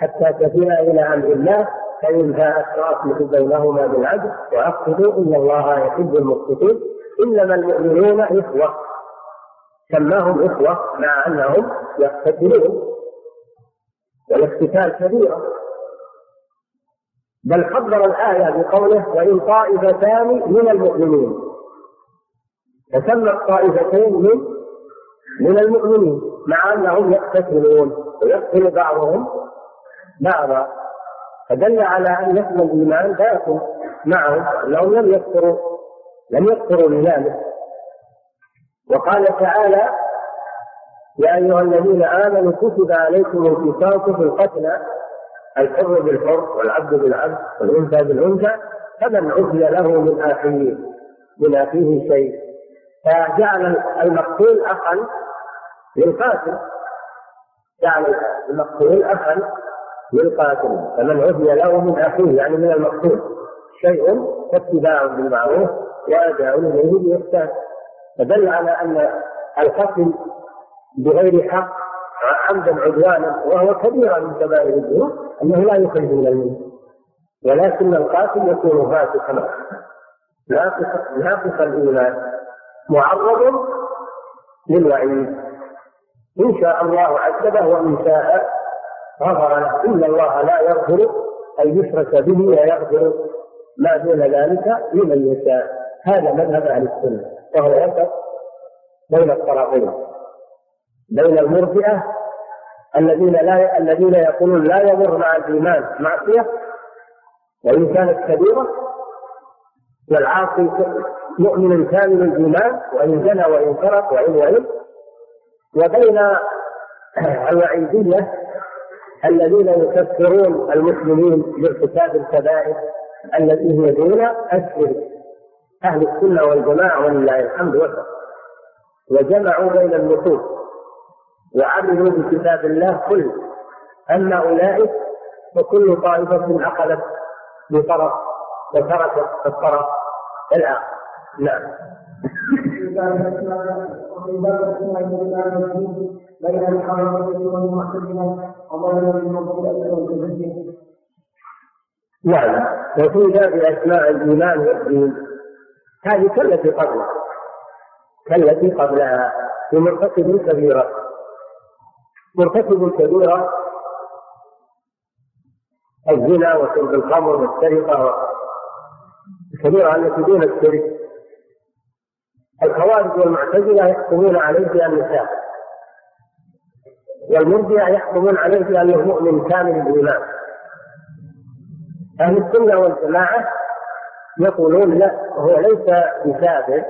[SPEAKER 1] حتى تفيء إلى أمر الله فإن فاءت فأصلحوا بينهما بالعدل وأقصدوا إن الله يحب المقسطين إنما المؤمنون إخوة سماهم إخوة مع أنهم يقتتلون والاقتتال كبيرة بل حضر الآية بقوله وإن طائفتان من المؤمنين فسمى الطائفتين من من المؤمنين مع انهم يقتتلون ويقتل بعضهم بعضا فدل على ان اسم الايمان داخل معهم انهم لم يكفروا لم يكفروا لذلك وقال تعالى يا ايها الذين امنوا كتب عليكم القصاص في القتلى الحر بالحر والعبد بالعبد والانثى بالانثى فمن عفي له من اخيه من اخيه شيء فجعل المقتول اخا للقاتل جعل المقتول اخا للقاتل فمن عفي له من اخيه يعني من المقتول شيء فاتباع بالمعروف واداء اليه باحسان فدل على ان القتل بغير حق عمدا عدوانا وهو كبيرة من كبائر الذنوب انه لا يخرج من المنزل ولكن القاتل يكون فاسقا ناقص ناقص الايمان معرض للوعيد إن شاء الله عذبه وإن شاء غفر له إن الله لا يغفر أن يشرك به ويغفر ما دون ذلك لمن يشاء هذا مذهب أهل السنة وهو وسط بين الطرفين بين المرجئة الذين لا الذين يقولون لا يضر مع الإيمان معصية وإن كانت كبيرة والعاصي مؤمن كامل الايمان وان زنى وان سرق وان وان وبين الوعيديه الذين يكفرون المسلمين بارتكاب الكبائر التي هي دون الشرك اهل السنه والجماعه ولله الحمد والفضل وجمعوا بين النصوص وعملوا بكتاب الله كله اما اولئك فكل طائفه اخذت بطرف وتركت الطرف الآخر نعم بين والمعتزلة نعم وفي باب أسماء الإيمان والدين هذه كالتي قبلها كالتي قبلها بمرتكب كبيرة مرتكب كبيرة الزنا وشرب الخمر والسرقة الكبيرة التي دون الشرك الخوارج والمعتزلة يحكمون عليه بأنه كافر والمرجئة يحكمون عليه بأنه مؤمن كامل الإيمان أهل السنة والجماعة يقولون لا هو ليس بكافر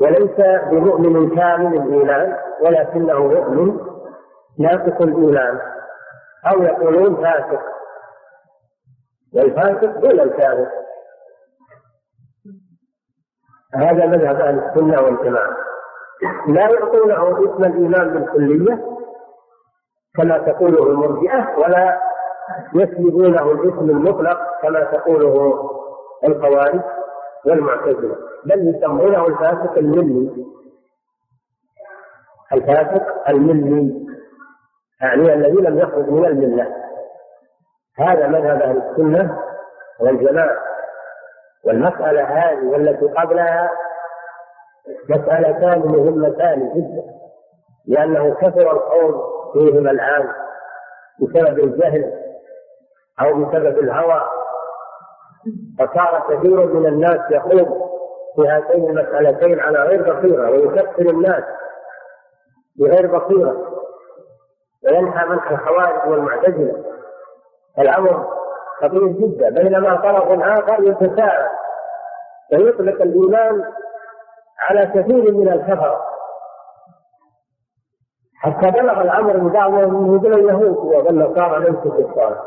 [SPEAKER 1] وليس بمؤمن كامل الإيمان ولكنه مؤمن ناقص الإيمان أو يقولون فاسق والفاسق دون الكافر هذا مذهب اهل السنه والجماعه لا يعطونه اسم الايمان بالكليه كما تقوله المرجئه ولا يسلبونه الاسم المطلق كما تقوله الخوارج والمعتزله بل يسمونه الفاسق الملي الفاسق الملي يعني الذي لم يخرج من المله هذا مذهب اهل السنه والجماعه والمسألة هذه والتي قبلها مسألتان مهمتان جدا لأنه كثر القول فيهما الآن بسبب الجهل أو بسبب الهوى فصار كثير من الناس يخوض في هاتين المسألتين على غير بصيرة ويكفر الناس بغير بصيرة وينحى منح الخوارج والمعتزلة الأمر خطير جدا بينما طرف آخر يتساءل فيطلق الإيمان على كثير من الكفر حتى بلغ الأمر من بعضهم من اليهود والنصارى ليسوا كفار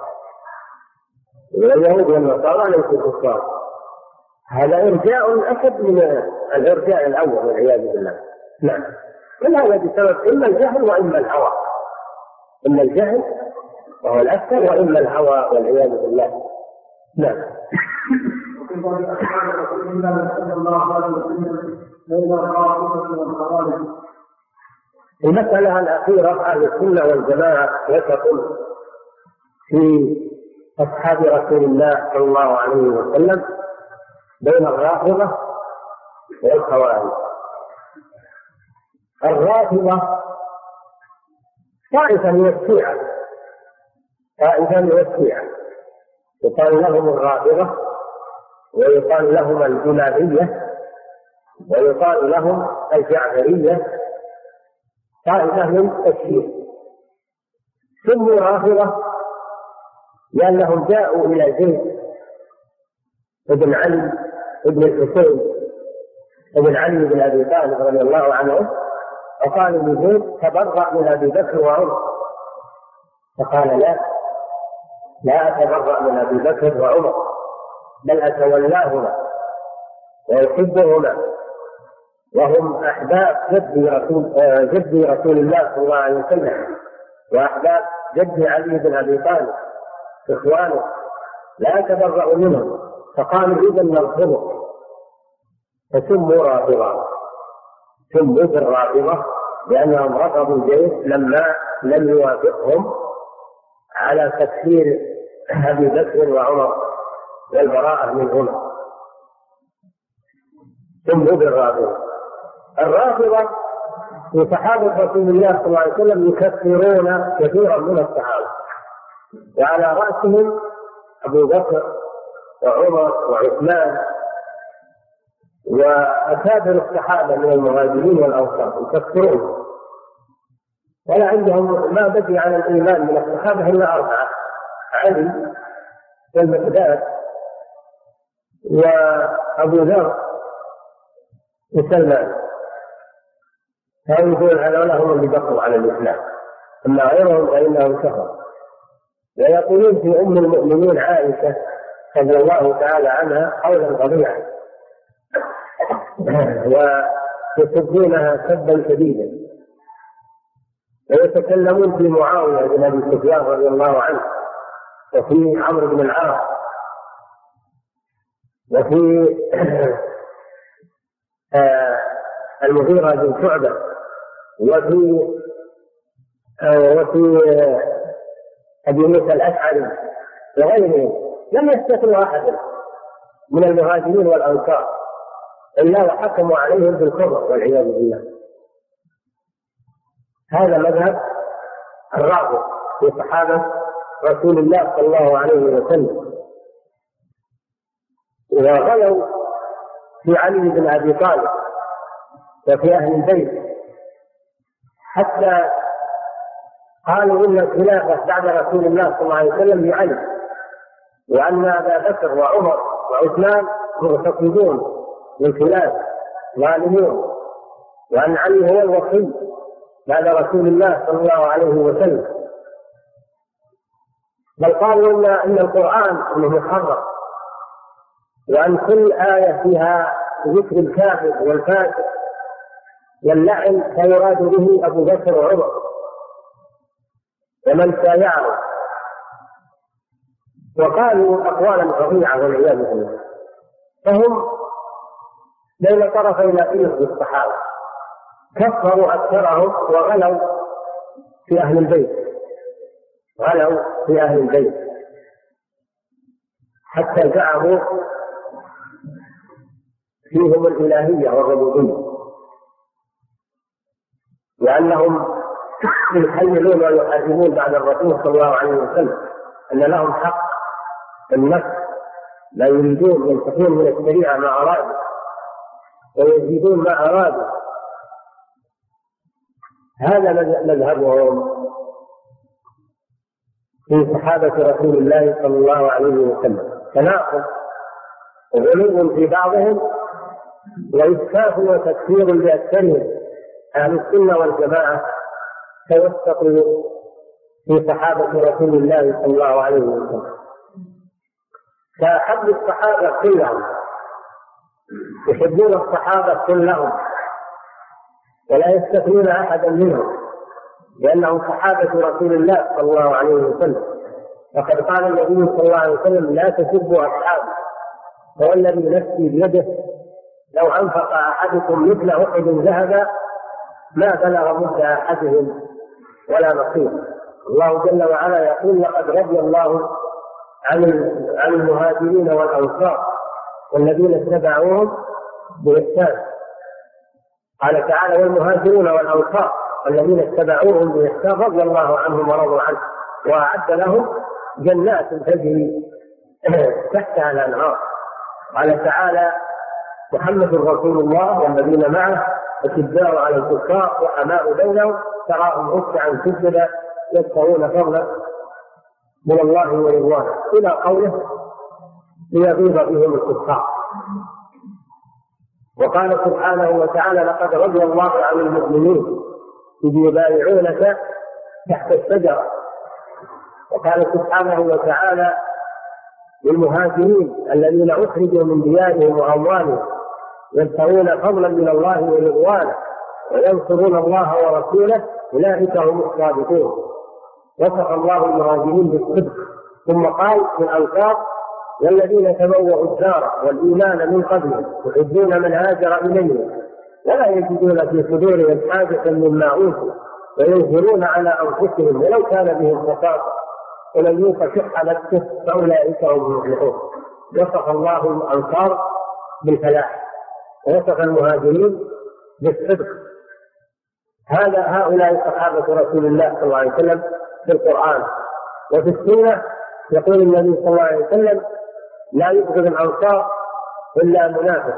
[SPEAKER 1] اليهود والنصارى ليسوا كفار هذا إرجاء أشد من الإرجاء الأول والعياذ بالله نعم كل هذا بسبب إما الجهل وإما الهوى إما الجهل وهو الأكثر وإما الهوى والعياذ بالله نعم وفي رسول الله صلى الله عليه وسلم المسألة الأخيرة أهل السنة والجماعة يثقون في أصحاب رسول الله صلى الله عليه وسلم بين الرافضة والخوارج الرافضة طائفة من الشيعة من الشيعة يقال لهم الرافضة ويقال لهم الجلابية ويقال لهم الجعفرية قائده من الشيعة سموا رافضة لأنهم جاءوا إلى زيد بن علي بن الحسين بن علي بن أبي طالب رضي الله عنه وقالوا لزيد تبرأ من أبي بكر وعمر فقال لا لا أتبرأ من أبي بكر وعمر بل أتولاهما وأحبهما وهم أحباب جد رسول آه، جد رسول الله صلى الله عليه وسلم وأحباب جد علي بن أبي طالب إخوانه لا أتبرأ منهم فقالوا إذا نرفضه فسموا رافضة سموا بالرافضة لأنهم رفضوا الجيش لما لم يوافقهم على تكفير أبي بكر وعمر والبراءة منهما ثم بالرافضة الرافضة من صحابة رسول الله صلى الله عليه وسلم يكفرون كثيرا من الصحابة وعلى رأسهم أبو بكر وعمر وعثمان وأكابر الصحابة من المهاجرين والأنصار يكفرون ولا عندهم ما بقي على الايمان من الصحابه الا اربعه علي والمقداد وابو ذر وسلمان فيقول هؤلاء هم اللي بقوا على الاسلام اما غيرهم فانهم كفروا ويقولون في ام المؤمنين عائشه رضي الله تعالى عنها قولا غضيعا ويسبونها سبا شديدا ويتكلمون في معاويه بن ابي سفيان رضي الله عنه وفي عمرو بن العاص وفي [clears throat] آه، المغيرة بن شعبة وفي آه، وفي آه، أبي موسى الأشعري وغيرهم لم يستثنوا أحدا من المهاجرين والأنصار إلا وحكموا عليهم بالكفر والعياذ بالله هذا مذهب الرابع في صحابة رسول الله صلى الله عليه وسلم إذا غلوا في علي بن أبي طالب وفي أهل البيت حتى قالوا إن الخلافة بعد رسول الله صلى الله عليه وسلم لعلي وأن أبا بكر وعمر وعثمان مرتقبون للخلافة ظالمون وأن علي هو الوصي بعد رسول الله صلى الله عليه وسلم بل قالوا ان ان القران انه محرم وان كل ايه فيها ذكر الكافر والفاسق واللعن فيراد به ابو بكر وعمر ومن سايعه وقالوا اقوالا فظيعه والعياذ بالله فهم بين طرفي في الصحابه كفروا أكثرهم وغلوا في أهل البيت غلوا في أهل البيت حتى زعموا فيهم الإلهية والربوبية لانهم يحللون ويحرمون بعد الرسول صلى الله عليه وسلم أن لهم حق النفس لا يريدون ينتقون من الشريعة ما أرادوا ويزيدون ما أرادوا هذا مذهبهم في صحابة رسول الله صلى الله عليه وسلم تناقض غلو في بعضهم وإسفاف وتكفير لأكثرهم أهل السنة والجماعة توسطوا في صحابة رسول الله صلى الله عليه وسلم كأحب الصحابة كلهم يحبون الصحابة كلهم ولا يستثنون أحدا منهم لأنهم صحابة رسول الله صلى الله عليه وسلم وقد قال النبي صلى الله عليه وسلم لا تسبوا أصحابي فوالذي نفسي بيده لو أنفق أحدكم مثل أحد ذهبا ما بلغ مد أحدهم ولا نصيب الله جل وعلا يقول لقد رضي الله عن عن المهاجرين والأنصار والذين اتبعوهم بإحسان قال تعالى والمهاجرون والانصار الذين اتبعوهم باحسان رضي الله عنهم ورضوا عنه واعد لهم جنات تجري [clears throat] تحتها الانهار قال تعالى محمد رسول الله والذين معه اتباع على الكفار وحماء بينهم تراهم ركعا سجدا يبتغون فضلا من الله ورضوانه إلى قوله ليغيظ بهم الكفار وقال سبحانه وتعالى لقد رضي الله عن المؤمنين إذ يبايعونك تحت الشجرة وقال سبحانه وتعالى للمهاجرين الذين أخرجوا من ديارهم وأموالهم يبتغون فضلا من الله ورضوانه وينصرون الله ورسوله أولئك هم الصادقون وصف الله المهاجرين بالصدق ثم قال في الالفاظ والذين تبوأوا الدار والإيمان من قبلهم يحبون من هاجر إليهم ولا يجدون في صدورهم حاجة مما أوتوا وينكرون على أنفسهم ولو كان بهم خطاب ولم يوق شح نفسه فأولئك هم المفلحون وصف الله الأنصار بالفلاح ووصف المهاجرين بالصدق هذا هؤلاء صحابة رسول الله صلى الله عليه وسلم في القرآن وفي السنة يقول النبي صلى الله عليه وسلم لا يبغض الأنصار إلا منافق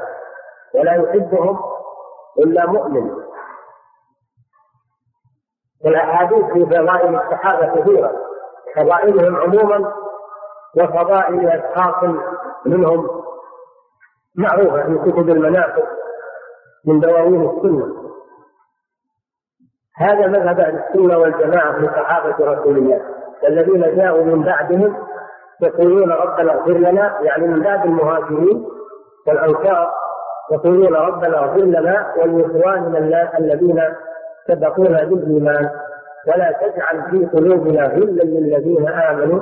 [SPEAKER 1] ولا يحبهم إلا مؤمن والأحاديث في فضائل الصحابة كثيرة فضائلهم عموما وفضائل أشخاص منهم معروفة في كتب المنافق من دواوين السنة هذا مذهب أهل السنة والجماعة في صحابة رسول الله الذين جاءوا من بعدهم يقولون ربنا اغفر لنا يعني من باب المهاجرين والانصار يقولون ربنا اغفر لنا ولاخواننا الذين سبقونا بالايمان ولا تجعل في قلوبنا غلا للذين امنوا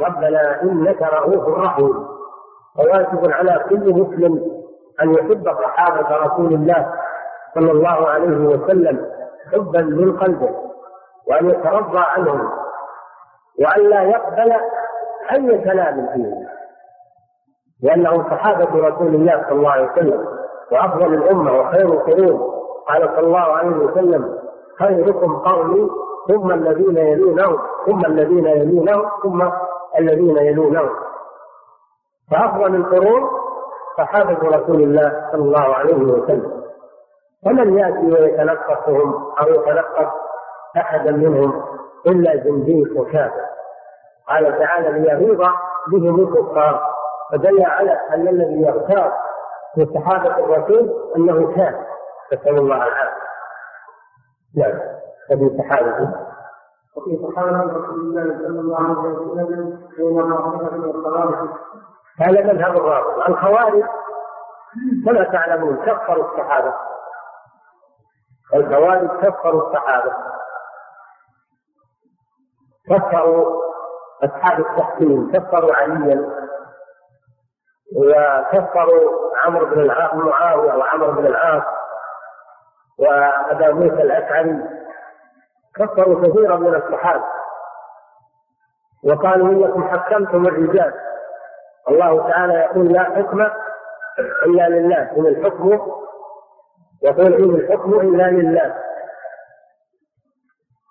[SPEAKER 1] ربنا انك رؤوف رحيم وواجب على كل مسلم ان يحب صحابه رسول الله صلى الله عليه وسلم حبا من قلبه وان يترضى عنهم وأن لا يقبل أي كلام فيه نعم. لأنهم صحابة رسول الله صلى الله عليه وسلم وأفضل الأمة وخير القرون قال صلى الله عليه وسلم خيركم قومي ثم الذين يلونهم ثم الذين يلونهم ثم الذين يلونهم فأفضل القرون صحابة رسول الله صلى الله عليه وسلم فمن يأتي ويتلقفهم أو يتلقف أحدا منهم إلا زنديق وكافر قال تعالى ليغيظ بهم الكفار فدل على ان الذي يغتاب في صحابه الرسول انه كان نسال الله العافيه نعم ففي صحابته وفي صحابه رسول الله صلى الله عليه وسلم بينما من الخوارج هذا مذهب الرافض الخوارج كما تعلمون كفروا الصحابه الخوارج كفروا الصحابه كفروا أصحاب التحكيم كفروا عليا وكفروا عمرو بن العاص معاوية وعمرو بن العاص وأبا موسى الأشعري كفروا كثيرا من الصحابة وقالوا إنكم حكمتم الرجال الله تعالى يقول لا حكم إلا لله إن الحكم يقول إن الحكم إلا لله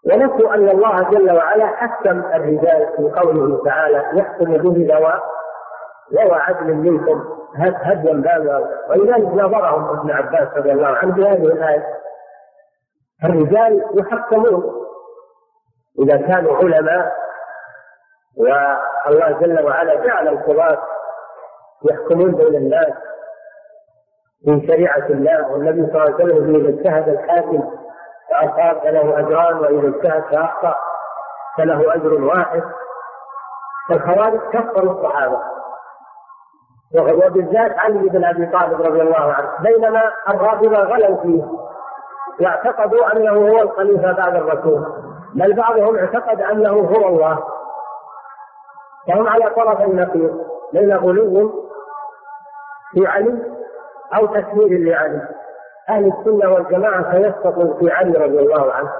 [SPEAKER 1] ونسوا أن الله جل وعلا حكم الرجال في قوله تعالى يحكم به ذوى ذوى عدل منكم هد هديا بالغا ولذلك نظرهم ابن عباس رضي الله عنه بهذه الآية الرجال يحكمون إذا كانوا علماء والله جل وعلا جعل القضاة يحكمون بين الناس في شريعة الله والنبي صلى الله عليه وسلم إذا اجتهد الحاكم فأصاب فله أجران وإذا اجتهد فأخطأ فله أجر واحد فالخوارج كفروا الصحابة وبالذات علي بن أبي طالب رضي الله عنه بينما الرافضة غلوا فيه واعتقدوا أنه هو الخليفة بعد الرسول بل بعضهم اعتقد أنه هو الله فهم على طرف النقيض بين غلو في علي أو تكفير لعلي أهل السنة والجماعة سيسقطوا في علي رضي الله عنه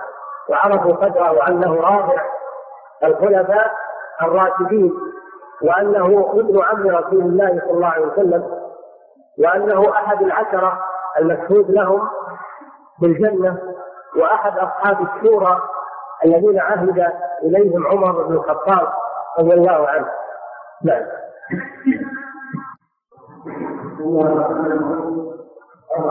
[SPEAKER 1] وعرفوا قدره وأنه رابع الخلفاء الراشدين وأنه ابن عم رسول الله صلى الله عليه وسلم وأنه أحد العشرة المشهود لهم بالجنة وأحد أصحاب الشورى الذين عهد إليهم عمر بن الخطاب رضي الله عنه نعم لا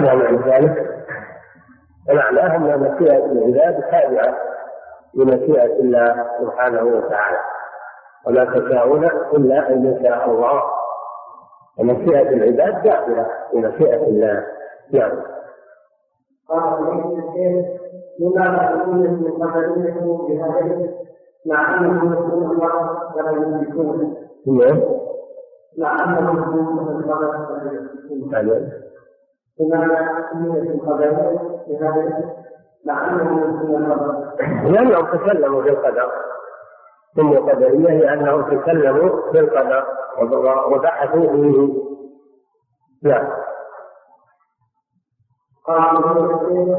[SPEAKER 1] معنى ذلك؟ معناه ان مشيئه العباد تابعه لمشيئه الله سبحانه وتعالى وما تشاءون الا ان يشاء الله ومشيئة العباد داخلة في مشيئة الله نعم قال لما تكون من قدرته بهذه مع انه يقول الله ولا يملكون نعم مع انه يقول القدر ولا يملكون لماذا سميت القدر بهذه مع انه يقول القدر لانهم تكلموا بالقدر ثم القدرية لأنهم تكلموا بالقدر وبحثوا فيه نعم قال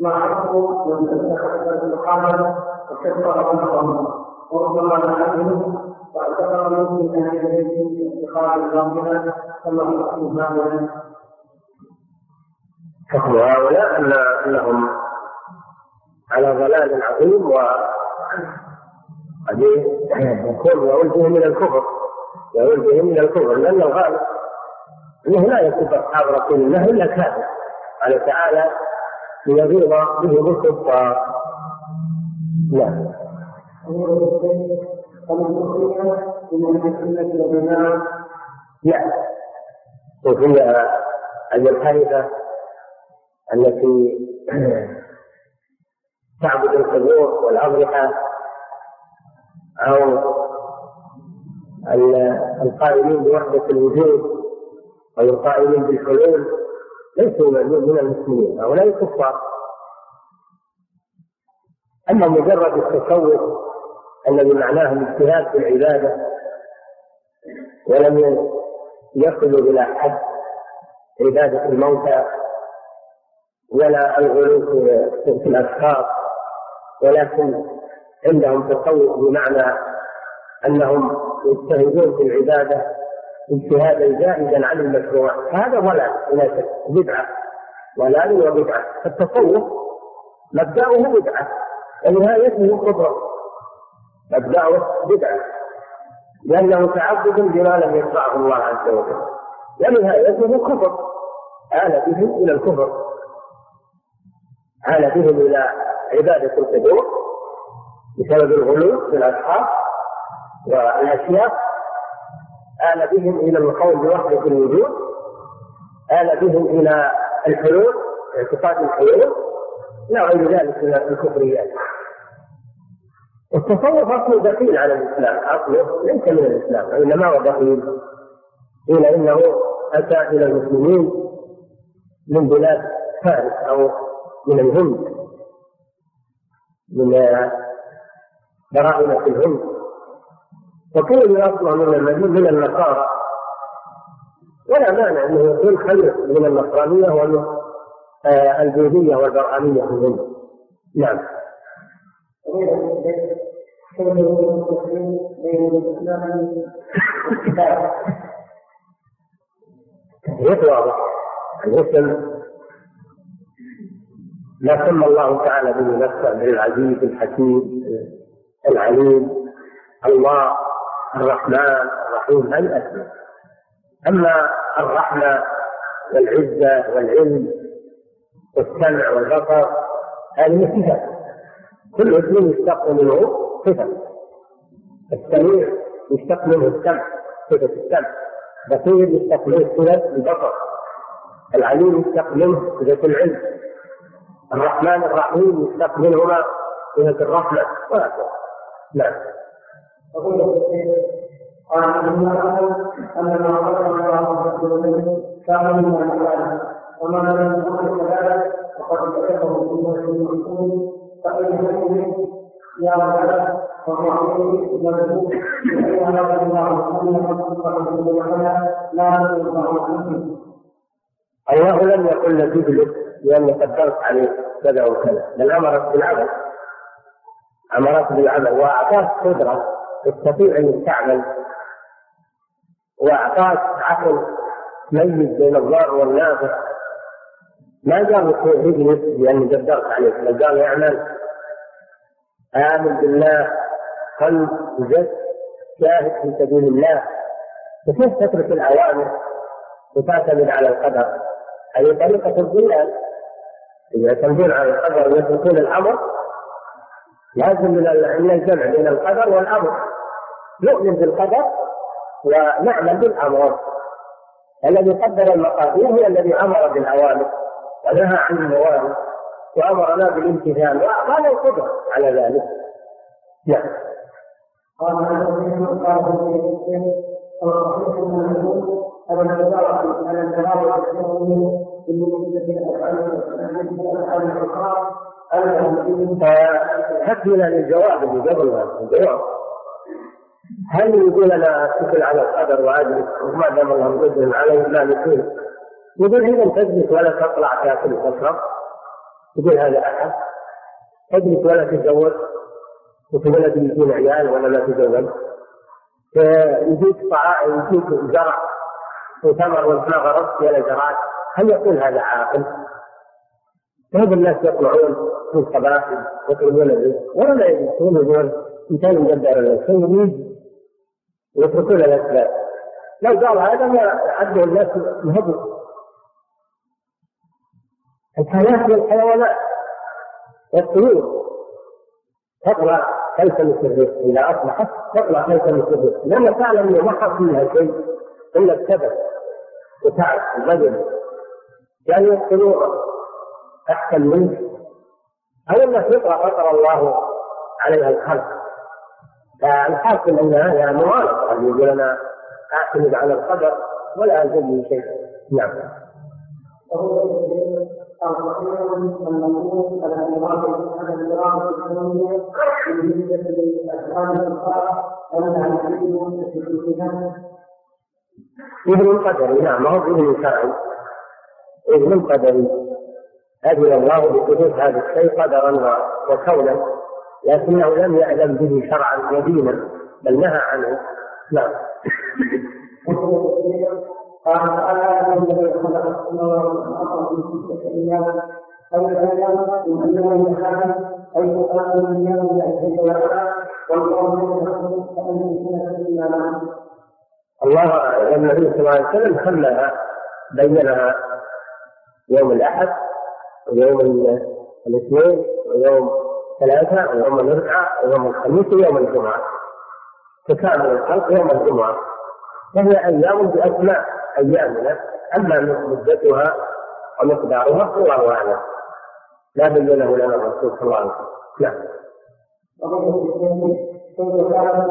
[SPEAKER 1] ما عرفوا من اتخذ القمر وكفر القمر وربما نعلم واعتبر من في اهل اتخاذ الباطل كما حكم هؤلاء حكم هؤلاء انهم على ضلال عظيم و قد يكون يعود من الكفر يعود من الكفر لأنه غالب أنه لا يكف أصحاب رسول الله إلا كافر قال تعالى ليغيظ به الكفار نعم نعم وفي المنحرفة التي تعبد القبور والأضرحة أو القائمين بوحدة الوجود أو القائمين بالحلول ليسوا من المسلمين هؤلاء الكفار أما مجرد التصوف الذي معناه الاجتهاد في العبادة ولم يصلوا إلى حد عبادة الموتى ولا الغلو في الأشخاص ولكن عندهم تصوف بمعنى انهم يجتهدون في العباده اجتهادا زائدا عن المشروع هذا ضلال لا شك بدعه ضلال وبدعه التصوف مبداه بدعه ونهايته كفر مبداه بدعه لانه تعبد بما لم يشرعه الله عز وجل ونهايته كفر آل بهم الى الكفر آل بهم الى عباده القبور بسبب الغلو في الاصحاب والأشياء آل بهم إلى القول بوحدة الوجود آل بهم إلى الحلول اعتقاد الحلول لا غير ذلك من الكفريات التصوف أصله دخيل على الإسلام أصله ليس من الإسلام وإنما هو دخيل قيل إنه أتى إلى المسلمين من بلاد فارس أو من الهند من دراهم في الهند وكل اصلا من المدينه من النصارى ولا مانع انه يكون خير من النصرانيه ومن آه، البوذيه والبرهانيه في الهند نعم كيف واضح الاسم ما سمى الله تعالى به نفسه بالعزيز الحكيم العليم الله الرحمن الرحيم هذه أسماء أما الرحمة والعزة والعلم والسمع والبصر هذه صفه كل اسم يشتق منه صفة السميع يشتق منه السمع صفة السمع بصير يشتق منه صفة البصر العليم يشتق منه صفة العلم الرحمن الرحيم يشتق منهما صفة الرحمة وهكذا نعم أقول إيه؟ قال أما أقول أن ما قدر الله عز وجل كان مما نفعله وما لم يكن كذلك فقد ذكره في وجه المحكوم فإن حكمه يا رب وهو عليه مرزوق لأن هذا الله سبحانه وتعالى لا يرضى عنه أي أنه لم يقل لك تبلغ لأني قدرت عليه كذا وكذا بل أمرك بالعمل امرته بالعمل واعطاك قدره تستطيع ان تعمل واعطاك عقل تميز بين الضار والنافع ما قال توحدني لاني قدرت عليك بل قال اعمل امن بالله قلب وجد جاهد في سبيل الله وكيف تترك الاوامر وتعتمد على القدر هذه طريقه الضلال يعتمدون على القدر ويتركون الامر لازم من الجمع بين القدر والامر نؤمن بالقدر ونعمل بالامر الذي قدر المقادير هو الذي امر بالاوامر ونهى عن الموارد وامرنا بالامتثال وقال القدر على ذلك نعم قال قال للجواب اللي قبل الجواب هل يقول انا اتكل على القدر واجلس وما دام الله مقدم علي لا يكون يقول اذا تجلس ولا تطلع تاكل وتشرب يقول هذا احد تجلس ولا تتزوج وتولد يجون عيال ولا لا تتزوج آه، يجيك طعام يجيك زرع وثمر وانت ما ولا زرعت هل يقول هذا عاقل؟ هذا الناس يطلعون في الصباح يطلبون الرزق ولا لا يجلسون يقول انسان مدبر الانسان ويتركون الاسباب لو قال هذا ما عده الناس يهبوا الحياة والحيوانات والطيور تطلع تلتمس الرزق اذا اصبحت تطلع تلتمس الرزق لما تعلم انه ما حصل منها شيء الا السبب وتعب وبذل يعني يقتلوها تحت الملك أو أن الفطرة فطر الله عليها الخلق فالحاكم أن هذا مغالطة أن يقول أنا أعتمد على القدر ولا ألزمني شيء نعم ابن القدر نعم ما هو ابن شرعي إذ هم قدرية أذن الله بحدوث هذا الشيء قدرا وكونا لكنه لم يعلم به شرعا ودينا بل نهى عنه نعم قال خلق السماوات والارض في ايام من يوم الله اعلم النبي صلى الله عليه وسلم خلها بينها يوم الأحد ويوم الاثنين ويوم ثلاثة ويوم الأربعاء ويوم الخميس ويوم الجمعة تكامل الخلق يوم الجمعة فهي أيام بأسماء أيامنا أما مدتها ومقدارها فالله أعلم لا بينه لنا الرسول صلى الله عليه وسلم نعم ومن كان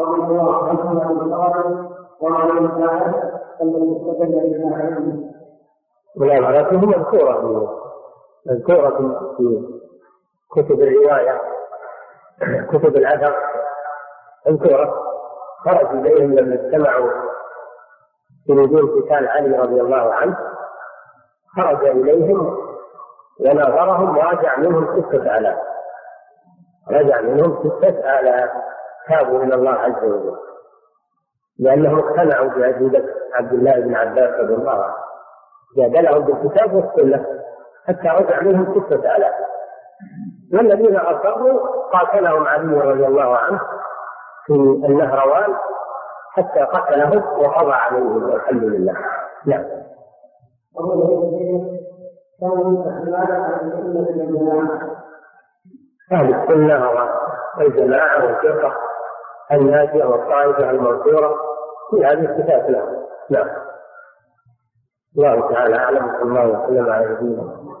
[SPEAKER 1] الله رضي الله عنه وعن والأمارات وهي مذكورة مذكورة في كتب الرواية كتب الأثر مذكورة خرج إليهم لما اجتمعوا في نزول قتال علي رضي الله عنه خرج إليهم وناظرهم راجع منهم ستة آلاف رجع منهم ستة آلاف تابوا إلى الله عز وجل لأنهم اقتنعوا بعزيمة عبد الله بن عباس رضي الله عنه جادلهم بالكتاب والسنة حتى رجع منهم ستة آلاف والذين أصروا قاتلهم علي رضي الله عنه في النهروان حتى قتلهم وقضى عليهم والحمد لله نعم أهل السنة والجماعة والفرقة الناجية والطائفة المنصورة في هذه الصفات لهم نعم الله تعالى اعلم صلى الله وسلم على نبينا